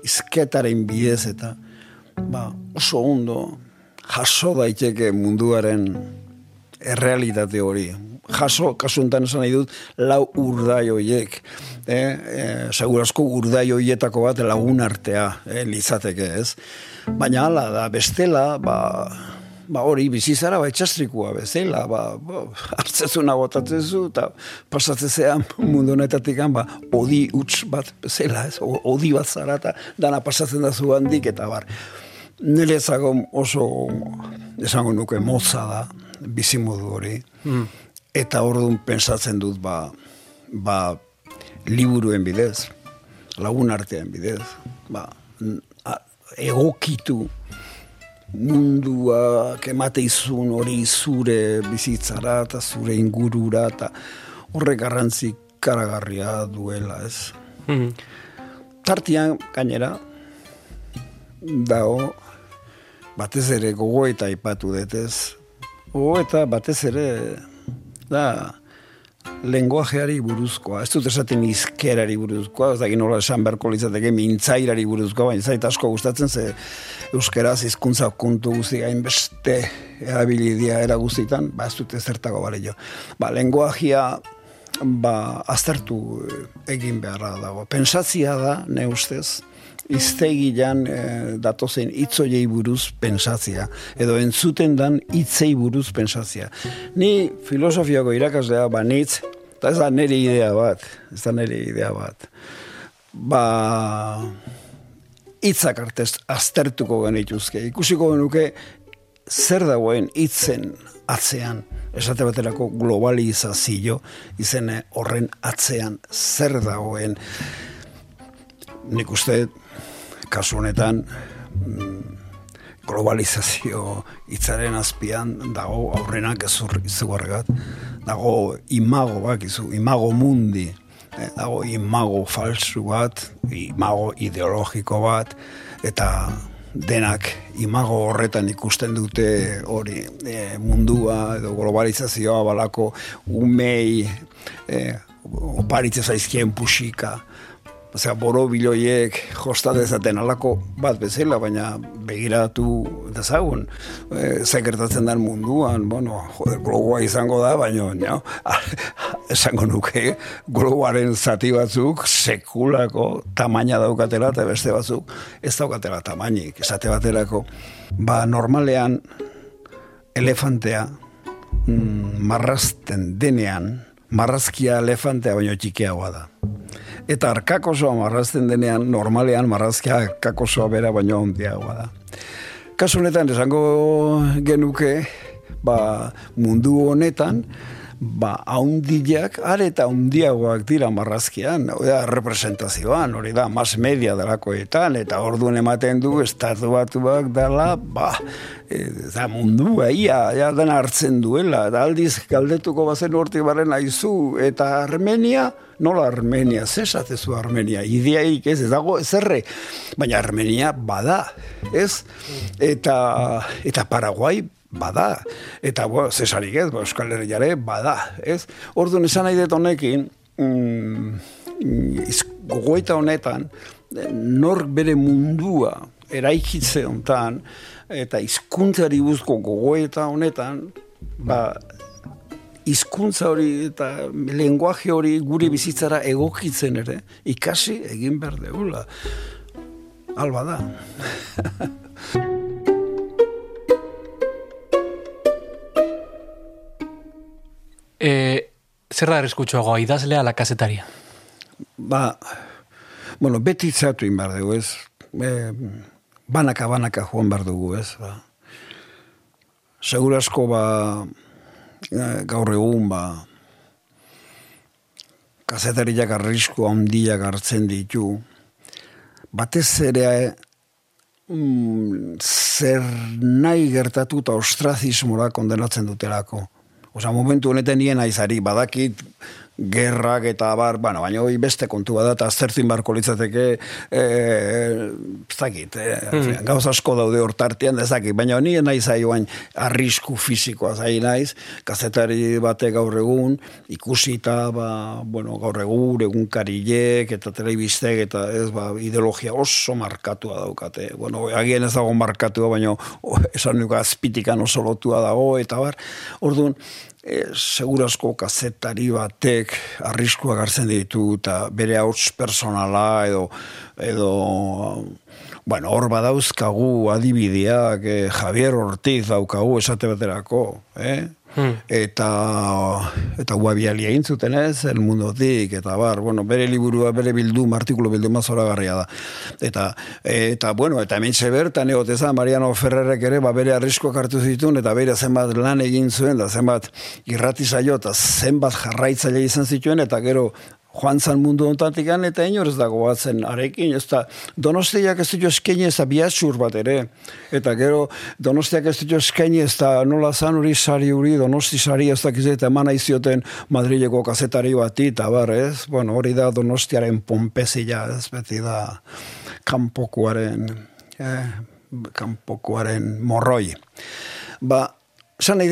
izketaren bidez eta ba, oso ondo jaso daiteke munduaren errealitate hori. Jaso, kasuntan esan nahi dut, lau urdai hoiek. Eh, eh, segurazko urdai hoietako bat lagun artea eh, lizateke ez. Baina hala da, bestela, ba, ba hori bizizara ba itxastrikua bezala ba, ba hartzezuna botatzezu eta pasatzezean mundu honetatik ba odi huts bat bezala ez odi bat zara eta dana pasatzen da zu handik eta bar nire oso esango nuke moza da bizimodu hori hmm. eta orduan pensatzen dut ba, ba liburuen bidez lagun artean bidez ba, egokitu mundua kemate izun hori zure bizitzara eta zure ingurura eta horre garrantzi karagarria duela ez. Mm Tartian gainera dago batez ere gogo eta ipatu detez. Gogo eta batez ere da lenguajeari buruzkoa, ez dut esaten izkerari buruzkoa, ez dakit nola esan berko litzateke mintzairari buruzkoa, baina zait asko gustatzen ze euskeraz hizkuntza kontu guzti gain beste erabilidia era guztietan, ba ez dut ezertako bale jo. Ba, lenguajia ba, aztertu egin beharra dago. Pensatzia da, ne ustez, iztegilan e, datozen itzoiei buruz pensatzia, edo entzuten dan itzei buruz pensatzia. Ni filosofiako irakaslea banitz, eta ez da nire idea bat, ez da nire idea bat. Ba, itzak artez aztertuko genituzke. Ikusiko genuke zer dagoen itzen atzean, esate baterako globalizazio, izene horren atzean zer dagoen. Nik uste kasu honetan mm, globalizazio hitzaren azpian dago aurrenak ezur izugarregat dago imago bak imago mundi eh, dago imago falsu bat imago ideologiko bat eta denak imago horretan ikusten dute hori e, mundua edo globalizazioa balako umei e, oparitze zaizkien pusika Osea, boro biloiek josta dezaten alako bat bezala, baina begiratu dezagun. E, Zekertatzen den munduan, bueno, joder, globoa izango da, baina, no, esango nuke, globoaren zati batzuk sekulako tamaina daukatela, eta beste batzuk ez daukatela tamainik, esate baterako. Ba, normalean, elefantea mm, marrazten denean, marrazkia elefantea baino txikiagoa da eta arkakosoa marrazten denean, normalean marrazkia arkakosoa bera baino handiagoa da. Kasu honetan esango genuke, ba, mundu honetan, ba, haundiak, are eta haundiagoak dira marrazkian, da, representazioan, hori da, mas media delakoetan, eta orduan ematen du, estatu batuak dela, ba, e, da mundua, ia, ia den hartzen duela, da aldiz galdetuko bazen hortik barren aizu, eta Armenia, nola Armenia, zesatezu Armenia, ideaik ez, ez dago ezerre, baina Armenia bada, ez? Eta, eta Paraguay bada. Eta, bo, zesarik ez, bo, Euskal Herriare, bada, ez? Orduan esan nahi dut honekin, mm, gogoeta honetan, nor bere mundua eraikitze honetan, eta hizkuntzari buzko gogoeta honetan, ba, hizkuntza hori eta lenguaje hori gure bizitzara egokitzen ere, ikasi egin behar deula. Alba da. E, zer da erreskutxoagoa, idazlea la kasetaria? Ba, bueno, beti itzatu inbar dugu, ez? E, banaka, banaka joan bar dugu, ez? Ba. Segurasko, ba, e, gaur egun, ba, kasetariak arrisku handiak hartzen ditu, batez ere mm, zer nahi gertatu ostrazismora kondenatzen dutelako. Osa, momentu honetan nien aizari, badakit gerrak eta bar, bueno, baina hori beste kontu bada, eta aztertzin barko litzateke, e, zakit, e, mm. gauz asko daude hortartian, ezakit, baina ni nahi zaioan arrisku fizikoa zai naiz, kazetari bate gaur egun, ikusita, ba, bueno, gaur egun, egun karilek, eta telebistek, eta ez, ba, ideologia oso markatua daukate. Bueno, agien ez dago markatua, baina esan nuka azpitikan oso lotua dago, eta bar, orduan, e, segurasko kazetari batek arriskua gartzen ditu eta bere hauts personala edo edo bueno, hor badauzkagu adibideak e, Javier Ortiz daukagu esate baterako, eh? Hmm. Eta eta guabiali egin zuten ez, el mundotik, eta bar, bueno, bere liburua, bere bildu, artikulu bildu mazora garria da. Eta, eta bueno, eta hemen bertan egoteza, Mariano Ferrerek ere, ba, bere arriskoak hartu zituen, eta bere zenbat lan egin zuen, da zenbat irratizaio, eta zenbat jarraitzaile izan zituen, eta gero joan zan mundu ontatik eta inor ez dago batzen arekin, ez da donostiak ez ditu eskaini ez da biatxur bat ere, eta gero donostiak ez ditu eskaini ez da nola zan uri sari uri, donosti sari ez da kizet eman aizioten Madrileko kazetari bat eta bar, ez? Bueno, hori da donostiaren pompezia, ez beti da kanpokuaren eh, kanpokuaren morroi. Ba, zan nahi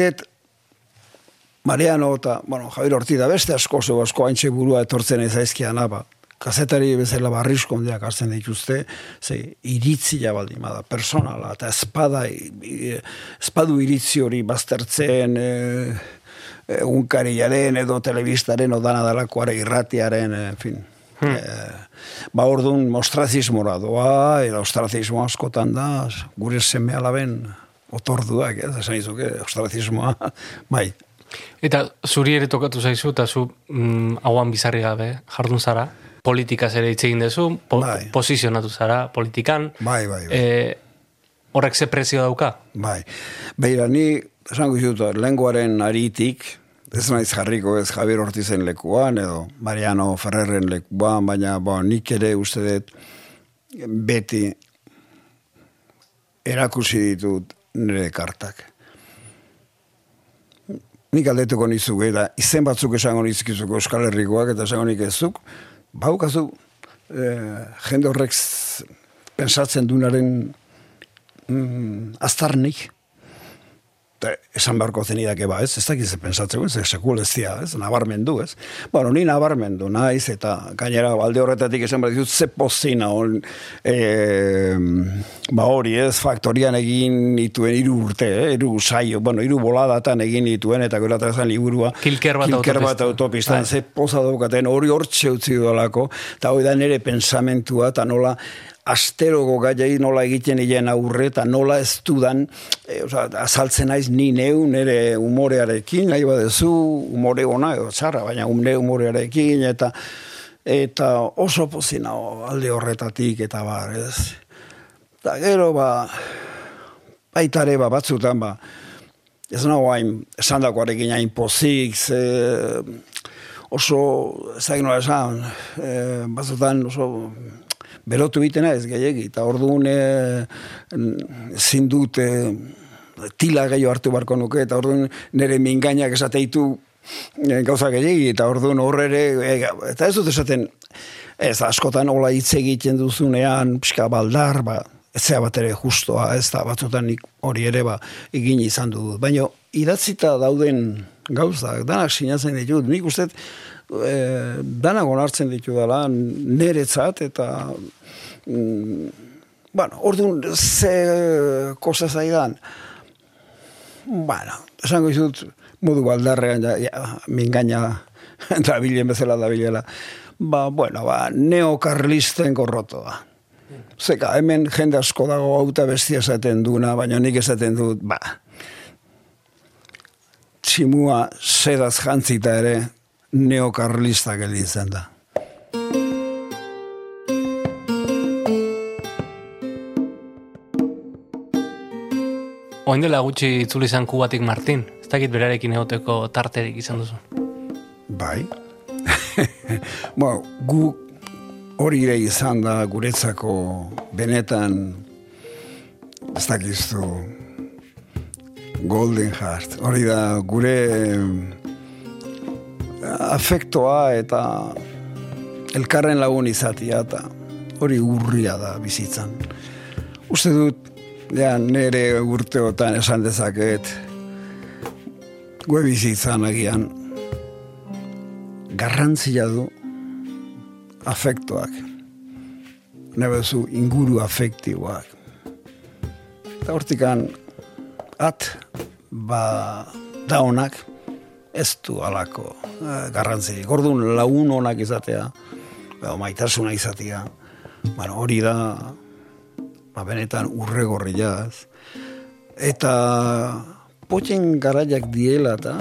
Mariano eta, bueno, Javier Ortiz da beste asko zo asko haintxe burua etortzen ez aizkian ba. Kazetari bezala barrizko ondiak hartzen dituzte, ze iritzia baldin bada, personala, eta espada, espadu iritzi hori baztertzen, e, egunkariaren edo telebistaren odana dalakoare irratiaren, en fin. Hmm. E, ba orduan mostrazismora doa, eta ostrazismo askotan da, gure seme alaben otorduak, ez, esan izuke, ostrazismoa, bai, Eta zuri ere tokatu zaizu, eta zu mm, hauan bizarri gabe jardun zara, politikaz ere hitz egin dezu, po, bai. posizionatu zara politikan. Bai, bai, bai. E, horrek ze prezio dauka? Bai. Beira, ni, esango zutu, lenguaren aritik, ez naiz jarriko ez Javier Ortizen lekuan, edo Mariano Ferrerren lekuan, baina bo, nik ere uste dut beti erakusi ditut nire kartak nik aldetuko nizuk, eta izen batzuk esango nizkizuko Euskal Herrikoak, eta esango nik ezuk, baukazu, eh, jende horrek pensatzen dunaren mm, aztarnik, eta esan beharko zenidake ba, ez, ez dakiz pensatzen, ez, sekul ez dia, ez, nabarmendu, ez. Bueno, ni nabarmendu, naiz, eta gainera, alde horretatik esan behar ditut, ze pozina, on, e, ba hori, ez, faktorian egin dituen iru urte, eh, iru saio, bueno, iru boladatan egin dituen, eta gero eta liburua, kilker bat, kilker bat autopista, bai. ze poza daukaten, hori hortxe utzi dudalako, eta hori da nire pensamentua, eta nola, asterogo gaiai nola egiten hien aurre, eta nola ez dudan, e, oza, azaltzen naiz ni neu nire umorearekin, nahi badezu, umore ona, edo txarra, baina umre umorearekin, eta eta oso pozina alde horretatik, eta bar, ez. Eta gero, ba, baitare, ba, batzutan, ba, ez nago hain, esan dagoarekin hain pozik, ze, oso, zain nola esan, e, batzutan oso, berotu bitena ez gehiagi, eta orduan e, zindut e, tila gehiago hartu barko nuke, eta orduan nire mingainak esateitu e, gauza gehiagi, eta orduan horre ere, e, eta ez dut esaten, ez askotan hola hitz egiten duzunean, pixka baldar, ba, ez bat ere justoa, ez da batzutan hori ere ba, egin izan du. Baina idatzita dauden gauza, danak sinatzen ditut, nik uste, e, danak onartzen ditu dela, neretzat, eta mm, bueno, orduan, ze kosa zaidan, bueno, esango izut, modu baldarrean, ja, ja, mingaina, da bilen bezala da bilela, ba, bueno, ba, neokarlisten gorrotoa. Zeka, hemen jende asko dago auta bestia esaten duna, baina nik esaten dut, ba, tximua sedaz jantzita ere neokarlista gelditzen da. Oin dela gutxi itzuli izan kubatik Martin. Ez dakit berarekin egoteko tarterik izan duzu. Bai. bueno, gu hori ere izan da guretzako benetan ez dakiztu Golden Heart. Hori da gure afektoa eta elkarren lagun izatia eta hori urria da bizitzan. Uste dut, ja, nire urteotan esan dezaket, gue bizitzan agian, garrantzia du afektoak. Nebezu inguru afektiboak. Eta hortikan, at, ba, daunak, ez du alako eh, garrantzi. Gordun lagun onak izatea, ba, maitasuna izatea, bueno, hori da, ba, benetan urre gorri jaz. Eta potxen garaiak diela eta,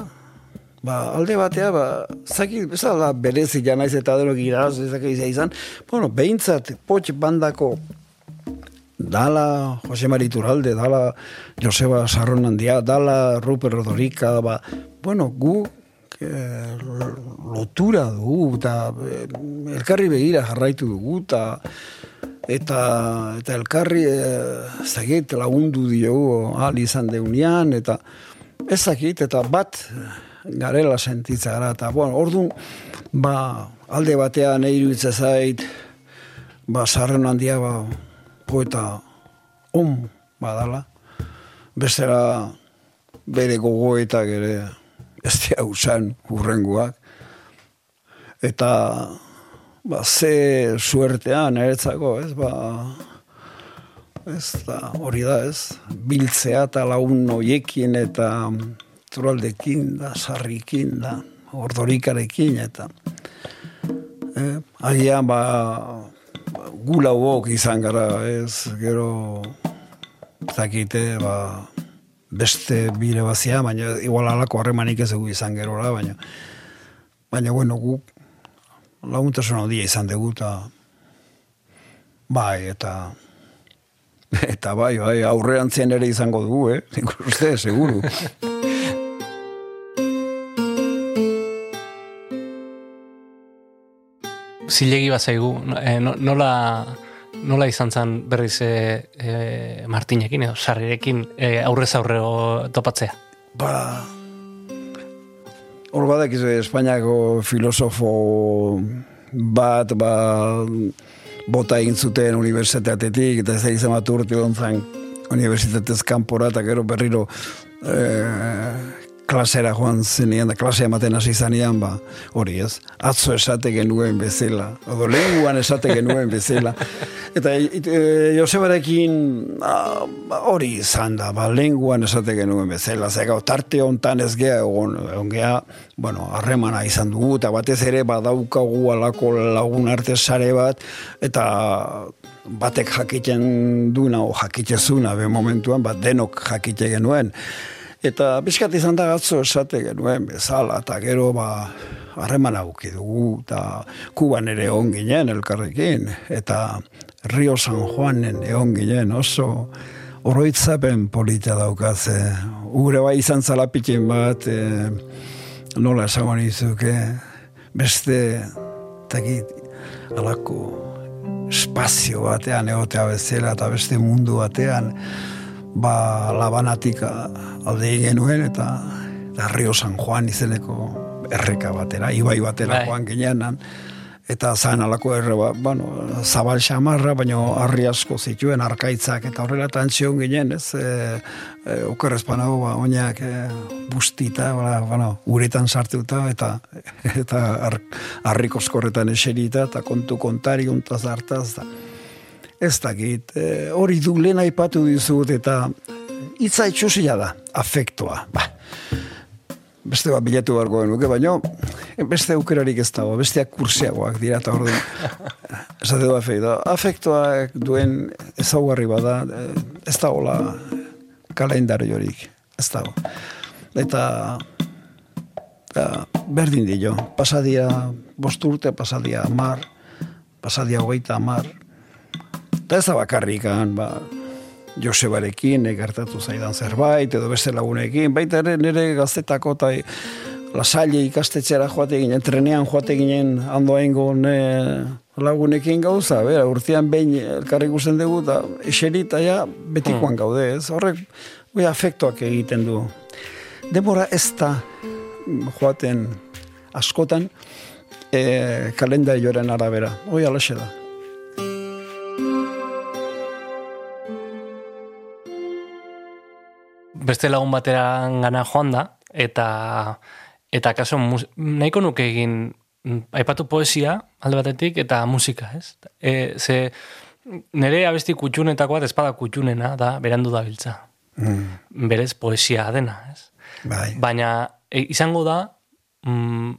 ba, alde batea, ba, zaki, bezala berezi janaiz eta denok iraz, ezak izan, bueno, behintzat potx bandako dala Jose Mari Turalde, dala Joseba Sarronandia, dala Ruper Rodorika, ba, bueno, gu eh, lotura dugu, eta eh, elkarri begira jarraitu dugu, eta eta, eta elkarri eh, zagit lagundu diogu ahal izan deunian, eta ez zakit, eta bat garela sentitza gara, eta bueno, orduan, ba, alde batean eiru zait, ba, sarren handia, ba, poeta on badala, bestera bere gogoetak ere ez dira usan urrenguak. Eta ba, ze suertean eretzako, ez, ba, ez da, hori da, ez, biltzea eta laun noiekin eta turaldekin da, sarrikin da, ordorikarekin eta eh, agian ba, gula huok izan gara, ez, gero, zakite, ba, beste bire bazia, baina igual alako harremanik ez egu izan gero, baina, baina, bueno, gu, laguntasun hau izan dugu, eta, bai, eta, eta bai, bai, aurrean zien ere izango dugu, eh, inkluste, seguru. zilegi bat zaigu, eh, nola, nola izan zen berriz e, e, Martinekin edo sarrirekin e, aurrez aurrego topatzea? Ba, hor badak Espainiako filosofo bat, ba, bota egin zuten unibertsitatetik, eta ez da izan bat urte ontzan unibertsitatez kanpora, eta gero berriro klasera joan zenean, da klase ematen hasi zanean, ba, hori ez, atzo esate genuen bezala, odo lenguan esate genuen bezala. Eta e, e, Josebarekin hori izan da, ba, lenguan esate genuen bezala, zega, tarte hontan ez geha, egon, egon geha, bueno, harremana izan dugu, eta batez ere badaukagu alako lagun arte sare bat, eta batek jakiten duna o jakitezuna be momentuan, bat denok jakite genuen. Eta bizkat izan da gatzo esate genuen bezala, eta gero ba, harreman auki dugu, eta kuban ere egon ginen elkarrekin, eta Rio San Juanen egon ginen oso oroitzapen polita daukaze. Ure bai izan zalapitin bat, e, nola esagon izuke, beste, takit, alako espazio batean egotea bezala, eta beste mundu batean, ba, labanatik alde genuen eta, eta Rio San Juan izeneko erreka batera, ibai batera bai. joan ginean, eta zain alako erre, ba, bueno, zabal xamarra, baina harri asko zituen, arkaitzak, eta horrela eta antzion ginen, ez, e, e, okerrezpanago, ba, oinak e, bustita, ba, bueno, uretan sartuta, eta eta harrik oskorretan eserita, eta kontu kontari untaz hartaz, da ez dakit, e, hori du lehen aipatu dizut eta hitza itxusia da, afektoa. Ba. Beste bat bilatu barko genuke, baina beste aukerarik ez dago, besteak kursiagoak dira eta hori esate du afektoa. Afektoak duen ezaugarri bada, ez da hola kalendariorik, ez dago. Eta ja, berdin dio, pasadia bosturte, pasadia mar, pasadia hogeita mar, Eta ez da bakarrikan, ba, Josebarekin egartatu zaidan zerbait, edo beste lagunekin, baita ere nire gaztetako eta lasaile ikastetxera joate ginen, trenean joate ginen handoa ingon lagunekin gauza, bera, urtean behin elkarrik usten dugu, eta eserita ja betikoan hmm. gaude, ez? Horrek, bai, afektuak egiten du. Demora ez da joaten askotan e, kalendarioaren arabera. Hoi alaxe da. Beste lagun bateran gana joan da, eta eta kaso nahiko nuke egin mm, aipatu poesia alde batetik eta musika, ez? E, ze nire abesti kutxunetako bat espada kutxunena da berandu da biltza. Mm, Berez poesia dena, ez? bai. Baina e, izango da mm,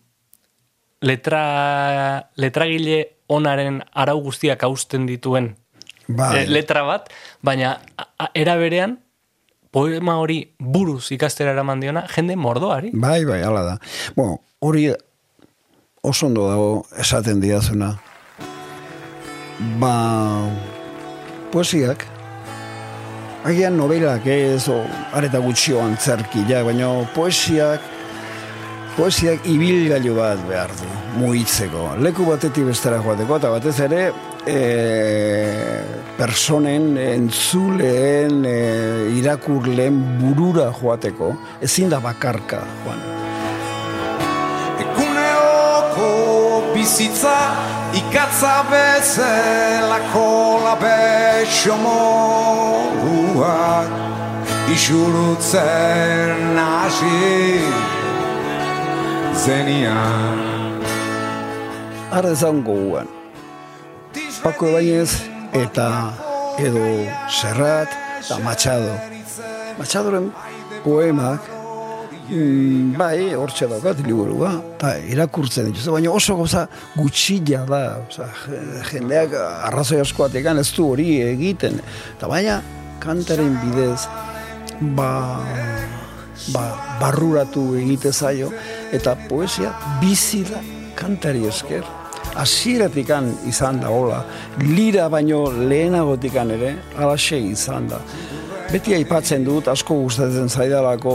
letra, letragile onaren arau guztiak hausten dituen Bai. e, letra bat, baina a, a, era berean poema hori buruz ikastera eraman diona jende mordoari. Bai, bai, hala da. Bueno, hori oso ondo dago esaten diazuna. Ba, poesiak, agian novelak ez, o areta gutxio antzerkiak, baina poesiak, poesiak ibilgailu bat behar du, muitzeko. Leku batetik bestera joateko, eta batez ere, e, personen, entzuleen, e, irakurleen burura joateko, ezin da bakarka, joan. Eguneoko bizitza ikatza bezelako labexo moruak isurutzen hasi zenian. Arra ezan goguan. Paco Ebainez eta edo Serrat eta Machado. Machadoren poemak mm, bai, hortxe daukat liburua, eta irakurtzen dituzte, baina oso gauza gutxila da, oza, jendeak arrazoi askoatekan ez du hori egiten, eta baina kantaren bidez, ba, ba, barruratu egite zaio, eta poesia bizi da kantari esker. Hasieratikan izan da hola, lira baino lehenagotikan ere, alaxe izan da. Beti aipatzen dut, asko gustatzen zaidalako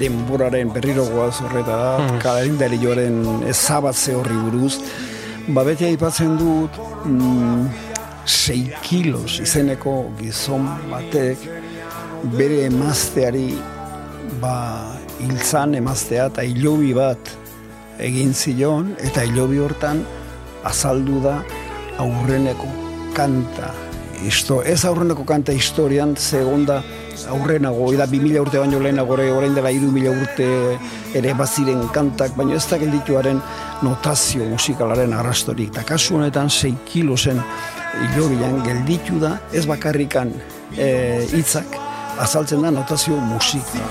denboraren berriro goaz horretara, mm. kalendari joaren ezabatze horri buruz, ba beti aipatzen dut, mm, 6 kilos izeneko gizon batek bere emazteari ba, hiltzan emaztea eta hilobi bat egin zion eta hilobi hortan azaldu da aurreneko kanta Isto, ez aurreneko kanta historian segonda aurrenago, da 2000 urte baino lehenago ere, orain dela 3000 urte ere baziren kantak, baina ez da geldituaren notazio musikalaren arrastorik. Eta kasu honetan 6 kilo zen hilobian gelditu da, ez bakarrikan e, hitzak azaltzen da notazio musika.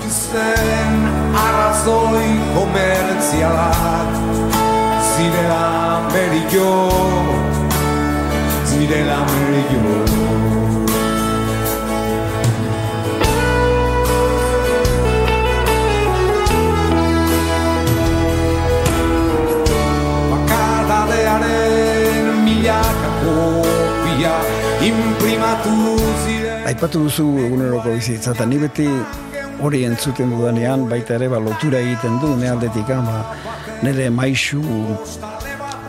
Arrazoi komertzialak zirela merillo zirela merillo Bakardadearen milaka kopia imprimatu ziren Aipatu duzu eguneroko bizitza, eta ni beti hori entzuten dudanean, baita ere, ba, lotura egiten du, ne aldetik, ba, nire maixu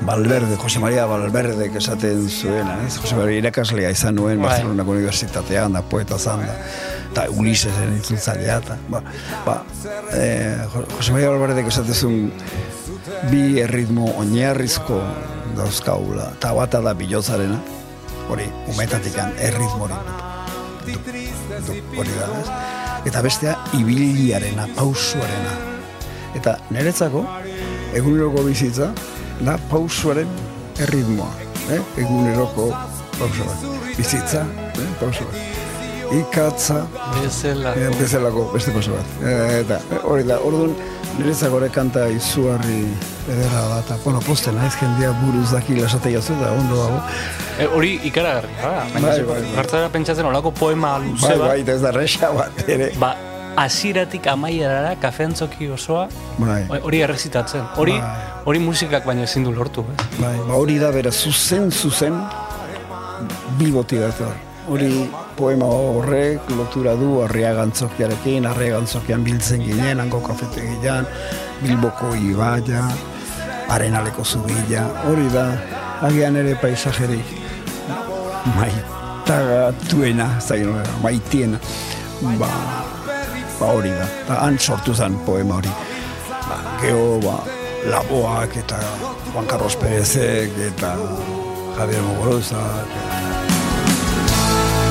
Balberde, Jose Maria Balberde esaten zuena, ez? Jose Maria irakaslea izan nuen Bai. Barcelonako Unibertsitatean, da poeta zan da, eta Ulisesen itzultzalea, eta, ba, ba, eh, Jo- Jose Maria Balberde esaten zuen bi erritmo oinarrizko dauzkaula, eta bata da bilozarena, hori, umetatikan erritmori du, du, hori da, ez? Eta bestea, ibiliarena, pausuarena. Eta niretzako, eguneroko bizitza, da pausuaren erritmoa. Eh? Eguneroko pausu bat. Bizitza, eh? pausu bat. Ikatza, Bezela. eh, bezalako beste pausu bat. Eh, eta eh, hori da, orduan, niretzako ere kanta izugarri edera da, eta, bueno, posten naiz jendia buruz daki lasate jazu, da ondo dago. E, hori ikaragarri, ba, baina Bai, bai, bai, bai. Pentsatzen olako poema luze Bai, bat, bai, eta ez da resa bat, ere. ba, hasiratik amaierara kafeantzoki osoa Bai. hori errezitatzen. Hori Bai. hori musikak baino ezin du lortu, eh? Bai, ba hori da bera zuzen zuzen bilboti dator. Hori poema horrek lotura du arriagantzokiarekin, arriagantzokian biltzen ginen, hango kafetegian, bilboko ibaia, arenaleko zubila, hori da, agian ere paisajerik maitagatuena, zain hori, maitiena, ba, ba hori da, eta han sortu zen poema hori. Ba, geho, ba, Laboak eta Juan Carlos Perezek eta Javier Mogoroza.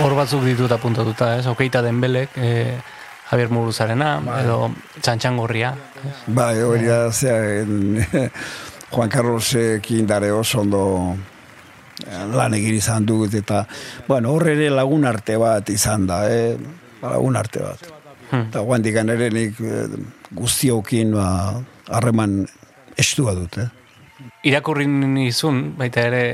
Hor batzuk ditut apuntatuta, ez? Okeita denbelek, e, Javier Muruzarena, edo txantxangorria. Bai, hori da, zera, en, Juan Carlosekin dare oso ondo eh, lan egin izan dut, eta, bueno, hor ere lagun arte bat izan da, eh? lagun arte bat. Hmm. Eta guandik ere nik eh, guztiokin ba, harreman estua dut, eh? Irakurri nizun, baita ere,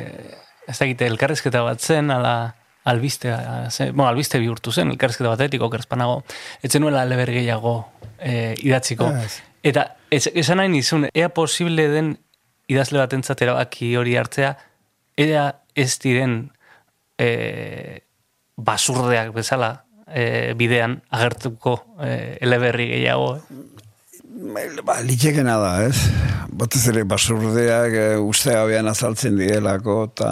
ez da egite, elkarrezketa bat zen, ala albiste, ze, bueno, albiste bihurtu zen, elkarrezketa batetik, okerspanago, etzen nuela leber gehiago e, idatziko. Eta ez, esan nahi nizun, ea posible den idazle bat erabaki hori hartzea, ea ez diren e, basurdeak bezala e, bidean agertuko e, eleberri gehiago. Ba, litekena da, ez? Batez ere basurdeak e, uste gabean azaltzen direlako, eta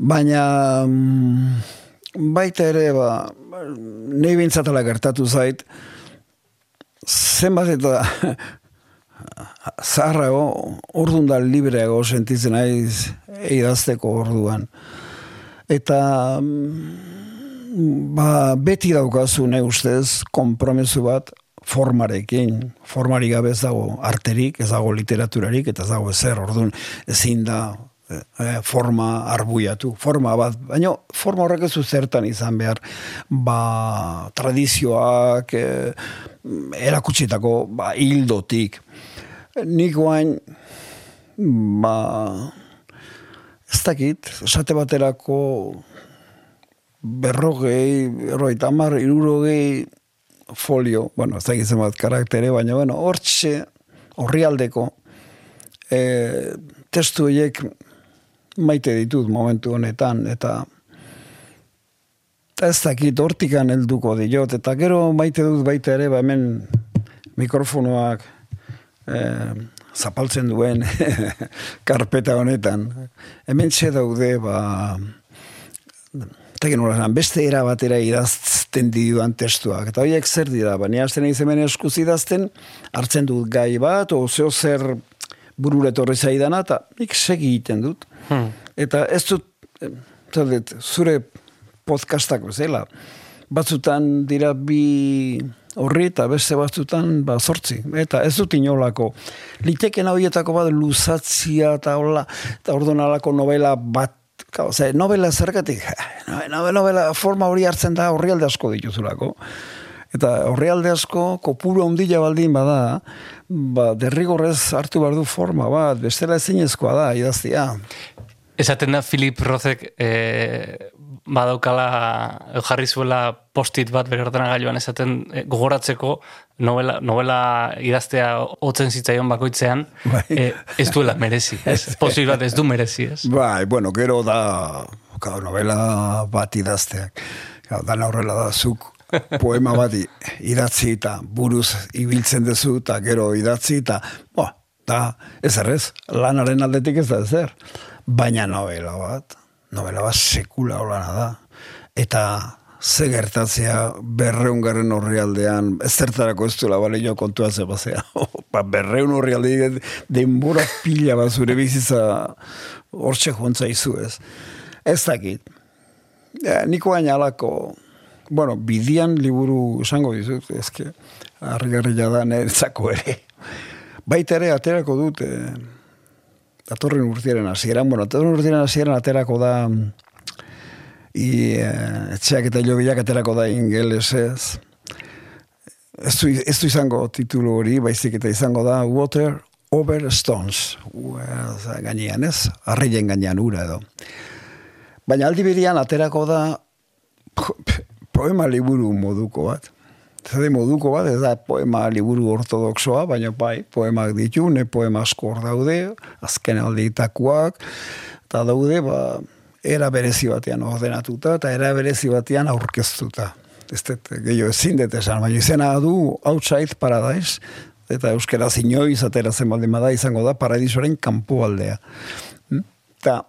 baina mm, baita ere, ba, nahi bintzatela gertatu zait, zenbat eta zaharrago, orduan da libreago sentitzen naiz idazteko orduan. Eta mm, ba, beti daukazu nahi ustez kompromesu bat formarekin, formari gabe ez dago arterik, ez dago literaturarik, eta ez dago ezer, orduan ezin da forma arbuiatu, forma bat, baina forma horrek ez zertan izan behar, ba, tradizioak, eh, erakutsitako, ba, hildotik. Nik guain, ba, ez dakit, esate baterako berrogei, berrogei tamar, irurogei folio, bueno, ez dakit zenbat karaktere, baina, bueno, hortxe, horrialdeko, e, testu horiek maite ditut momentu honetan, eta ez dakit hortikan helduko diot, eta gero maite dut baita ere, ba hemen mikrofonoak e, zapaltzen duen karpeta honetan. Hemen txe daude, ba, nola beste era batera idazten dituan testuak. Eta horiek zer dira, baina azten egin hemen eskuz idazten, hartzen dut gai bat, o zeo zer bururetorri zaidana, eta nik segi egiten dut. Hmm. Eta ez dut, eh, zadet, zure podcastak bezala, batzutan dira bi horri eta beste batzutan ba, sortzi. Eta ez dut inolako. Liteken horietako bat luzatzia eta hola, eta orduan alako novela bat Kau, ze, novela zergatik, novela, novela forma hori hartzen da horrialde asko dituzulako. Eta horrialde asko, kopuru ondila baldin bada, ba, derrigorrez hartu behar du forma bat, bestela ezinezkoa da, idaztia. Esaten da Philip Rozek e, badaukala jarri zuela postit bat bere ordenagailuan esaten e, gogoratzeko novela, novela idaztea hotzen zitzaion bakoitzean Bai. e, ez duela merezi, ez? Posibil bat ez du merezi, ez? Bai, bueno, gero da, kau, novela bat idazteak. Kau, dan horrela da, zuk poema bat idatzi eta buruz ibiltzen duzu eta gero idatzi eta, bo, da, ez errez, lanaren aldetik ez da ezer. Baina novela bat, novela bat sekula olana da. Eta ze gertatzea berreun garen horri aldean, ez zertarako ez duela bale kontua ze bazea. ba, berreun horri aldean denbora pila bat zure bizitza hortxe jontza izu ez. Ez dakit. Ja, niko baina alako, bueno, bidian liburu esango dizut, ezke, harri da niretzako ere. Baita ere, aterako dut, eh, datorren urtiaren hasieran, bueno, datorren urtiaren hasieran aterako da, i, eh, etxeak eta jobiak aterako da ingelesez. Ez du, ez du izango titulu hori, baizik eta izango da Water Over Stones. Ua, oza, gainean ez, arreien gainean ura edo. Baina aldi berian aterako da poema liburu moduko bat. Zade moduko bat, ez da poema liburu ortodoxoa, baina bai, poemak ditu, ne poema asko hor daude, azken aldeitakoak, eta daude, ba, era berezi batean ordenatuta, eta era berezi batean aurkeztuta. Ez dut, gehiago ezin dut esan, baina izena du Outside Paradise, eta euskera inoiz atera zen baldin bada izango da paradisoaren kanpo aldea. Hm? Eta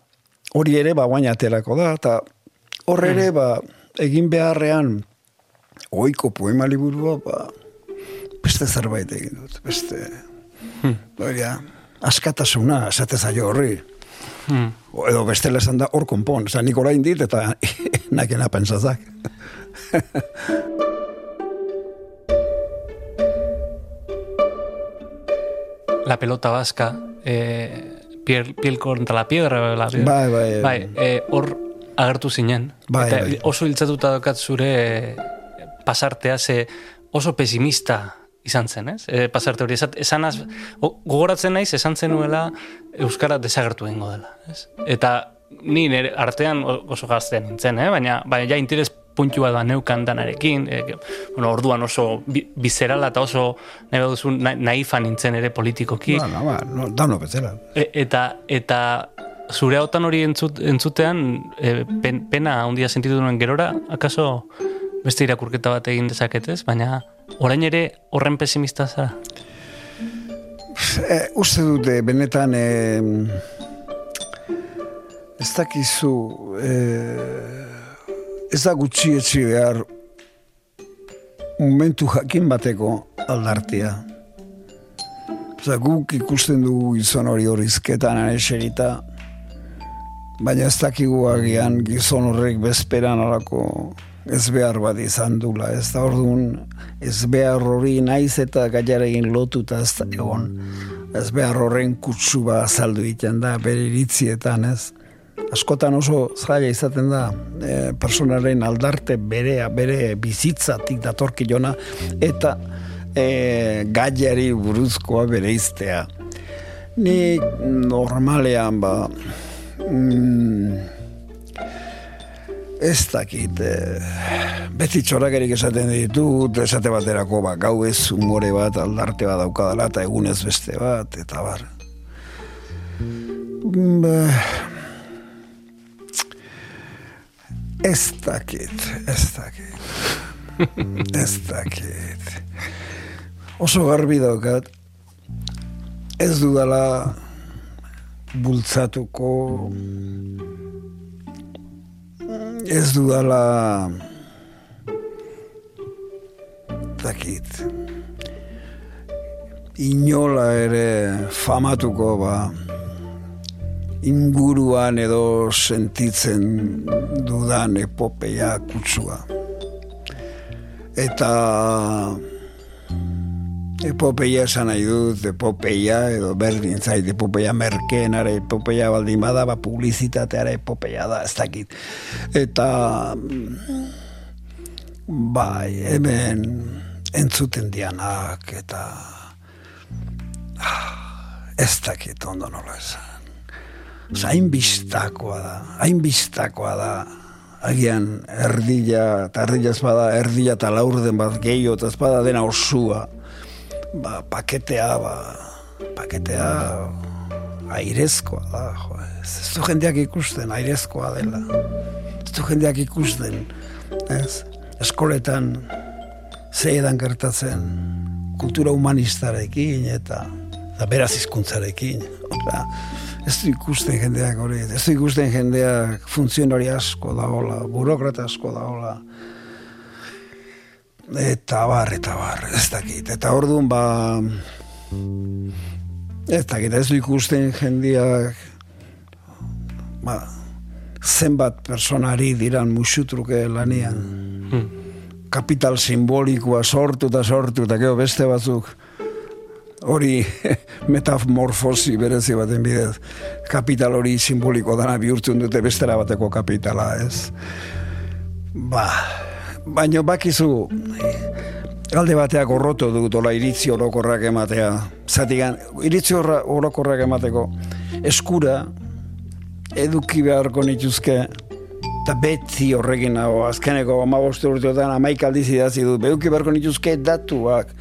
hori ere, ba, guaina aterako da, eta hor ere, ba, egin beharrean, oiko poema liburua, ba, beste zerbait egin dut, beste, hmm. Baina, askatasuna, esate zaio horri. Hmm. O, edo bestela esan da, hor konpon, zan nik orain dit, eta nakena pensazak. la pelota vasca, eh, piel, piel contra la piedra, la piedra. Bai, bai, bai. Eh, hor agertu zinen. Bai, eta bai. oso hiltzatuta dokat zure pasartea ze oso pesimista izan zen, ez? E, pasarte hori, esan az, gogoratzen naiz, esan zenuela Euskara desagertu egingo dela, ez? Eta ni nire artean oso gaztean nintzen, eh? baina, baina ja interes puntua da neukan danarekin, e, bueno, orduan oso bizerala eta oso nahi duzu naifa nintzen ere politikoki. Ba, ba, no, dano bezala. E, eta, eta zure hautan hori entzut, entzutean e, pen, pena handia sentitu duen gerora, akaso beste irakurketa bat egin dezaketez, baina orain ere horren pesimista zara? E, uste dute, benetan, e, ez dakizu, e, ez da gutxi etxi behar momentu jakin bateko aldartia. Oza, guk ikusten dugu gizon hori horizketan eserita, baina ez dakigu agian gizon horrek bezperan alako ez behar bat izan dula, ez da orduan ez behar hori naiz eta gaiaregin lotuta ez da egon. Ez behar horren kutsu ba azaldu iten da, bere iritzietan, ez? Askotan oso zaila izaten da, e, personaren aldarte berea, bere bizitzatik datorki jona, eta e, gaiari buruzkoa bere iztea. Ni normalean ba, mm, Ez dakit, e, beti txorakerik esaten ditut, esate baterako, ba, gau ez umore bat, aldarte bat daukadala, eta egunez beste bat, eta bar. Ba, ez dakit, ez dakit, ez dakit. Oso garbi daukat, ez dudala bultzatuko. Ez dudala. Dakit. Inola ere famatuko ba inguruan edo sentitzen dudan epopeia kutsua. Eta epopeia esan nahi dut, epopeia, edo berdin zait, epopeia merkeen, ara epopeia baldin bada, ba, publizitateara epopeia da, ez dakit. Eta, bai, hemen entzuten dianak, eta ah, ez dakit ondo nola esan. hain biztakoa da, hain biztakoa da, agian erdila, eta erdila bada, erdila eta laurden bat eta bada dena osua ba, paketea, ba, paketea airezkoa da, jo, ez, ez du jendeak ikusten, airezkoa dela. Ez du jendeak ikusten, ez, eskoletan zeidan gertatzen kultura humanistarekin eta, eta beraz izkuntzarekin. Ora, ez du ikusten jendeak hori, ez du ikusten jendeak funtzionari asko da hola, burokrata asko da hola, eta bar, eta bar, ez dakit. Eta orduan, ba, ez dakit, ez du ikusten jendiak, ba, zenbat personari diran musutruke lanian. Hmm. Kapital simbolikoa sortu eta sortu, eta gero beste batzuk, hori metamorfosi berezi baten bidez, kapital hori simboliko dana bihurtzen dute bestera bateko kapitala, ez? Ba, baino bakizu alde bateak gorroto dut ola iritzi orokorrak ematea. Zatigan, iritzi orokorrak emateko eskura eduki beharko nituzke eta beti horrekin nago, azkeneko amabostu urteotan amaik aldiz idazi du, behuki beharko nituzke datuak,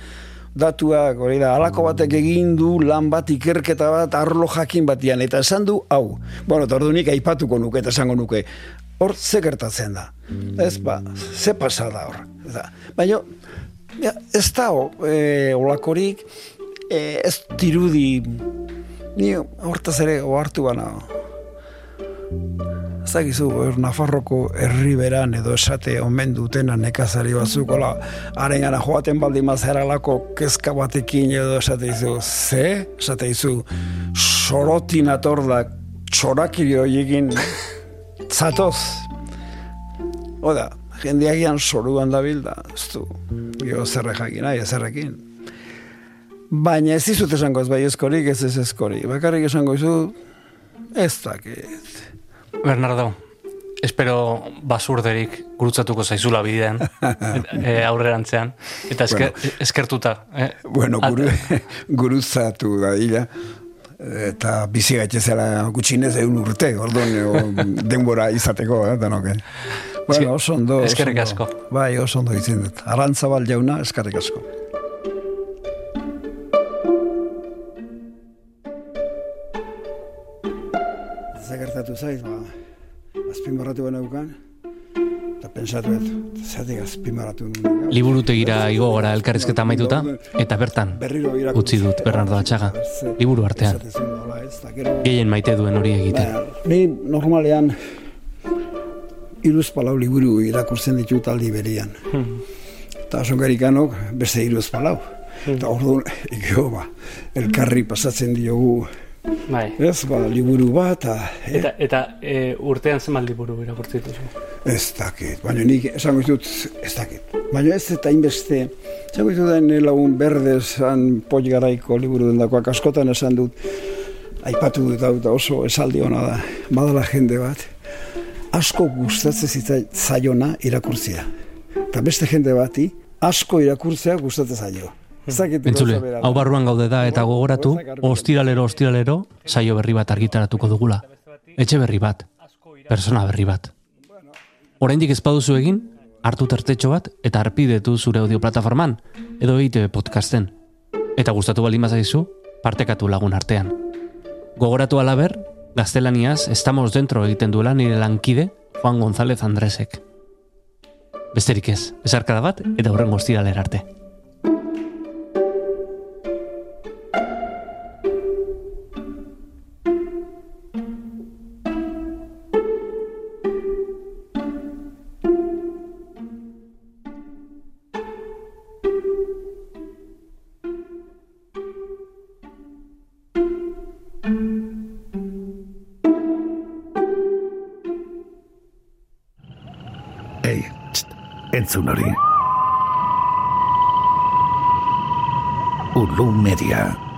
datuak, hori da, alako batek egin du lan bat ikerketa bat arlo jakin batian, eta esan du, hau, bueno, eta ordunik aipatuko nuke, eta esango nuke, hor ze gertatzen da, ez ba, ze pasa da hor, eta, baina, ja, ez da, e, olakorik, e, ez dirudi, ni hortaz ere ohartu gana, ez dakizu, er, Nafarroko herriberan edo esate omen dutena nekazari batzuk, hola, haren gara joaten baldi mazeralako kezka batekin edo esate izu, ze? Esate izu, sorotin atordak txorakiri horiekin zatoz. Oda, jendeagian soruan dabil da, ez du, gio zerre jakin, nahi, zerrekin. Baina ez dizut esango ez bai eskorik, ez ez eskorik. Bakarrik esango izu, ez dakit. Bernardo, espero basurderik gurutzatuko zaizula bidean, e, aurrerantzean, eta esker, eskertuta. Eh? Bueno, guru, gurutzatu da dira, eta bizi gaitezela gutxinez egun urte, orduan denbora izateko, eh, danoke. Bueno, oso ondo. Eskerrik asko. Bai, oso ondo izin dut. Arantzabal jauna, eskerrik asko. Zagertatu zaiz, ba, azpimarratu bena ukan, eta pensatu ez, zatik azpimarratu nuen. Liburutegira igo gara elkarrizketa maituta, eta bertan, utzi dut Bernardo Atxaga, liburu artean. Gehien maite duen hori egiten. Ni normalean, iruz palau liburu irakurtzen ditut aldi berian. Eta songarrikanok beste iruz palau. Eta orduan, ikeo ba, elkarri pasatzen diogu Bai. Ez, ba, liburu bat, eta... Eta, eta e, urtean zenbat liburu irakurtzen dituzu? Ez dakit, baina nik esango ditut, ez dakit. Baina ez eta inbeste, esango ditut den lagun berdezan poi garaiko liburu den dakoak askotan esan dut, aipatu dut hau eta oso esaldi hona da, badala jende bat, asko gustatzen zitzai zaiona irakurtzia. Eta beste jende bati, asko irakurtzea gustatzen zaio. Entzule, hau barruan gaude da eta gogoratu, ostiralero, ostiralero, saio berri bat argitaratuko dugula. Etxe berri bat, persona berri bat. Oraindik ez baduzu egin, hartu tertetxo bat eta arpidetu zure audio plataforman, edo EITB podcasten. Eta gustatu baldin bazaizu, partekatu lagun artean. Gogoratu alaber, gaztelaniaz, estamos dentro egiten duela nire lankide, Juan González Andresek. Besterik ez, esarkada bat, eta horren ostiralera arte. Entzun hori. Ulu Media.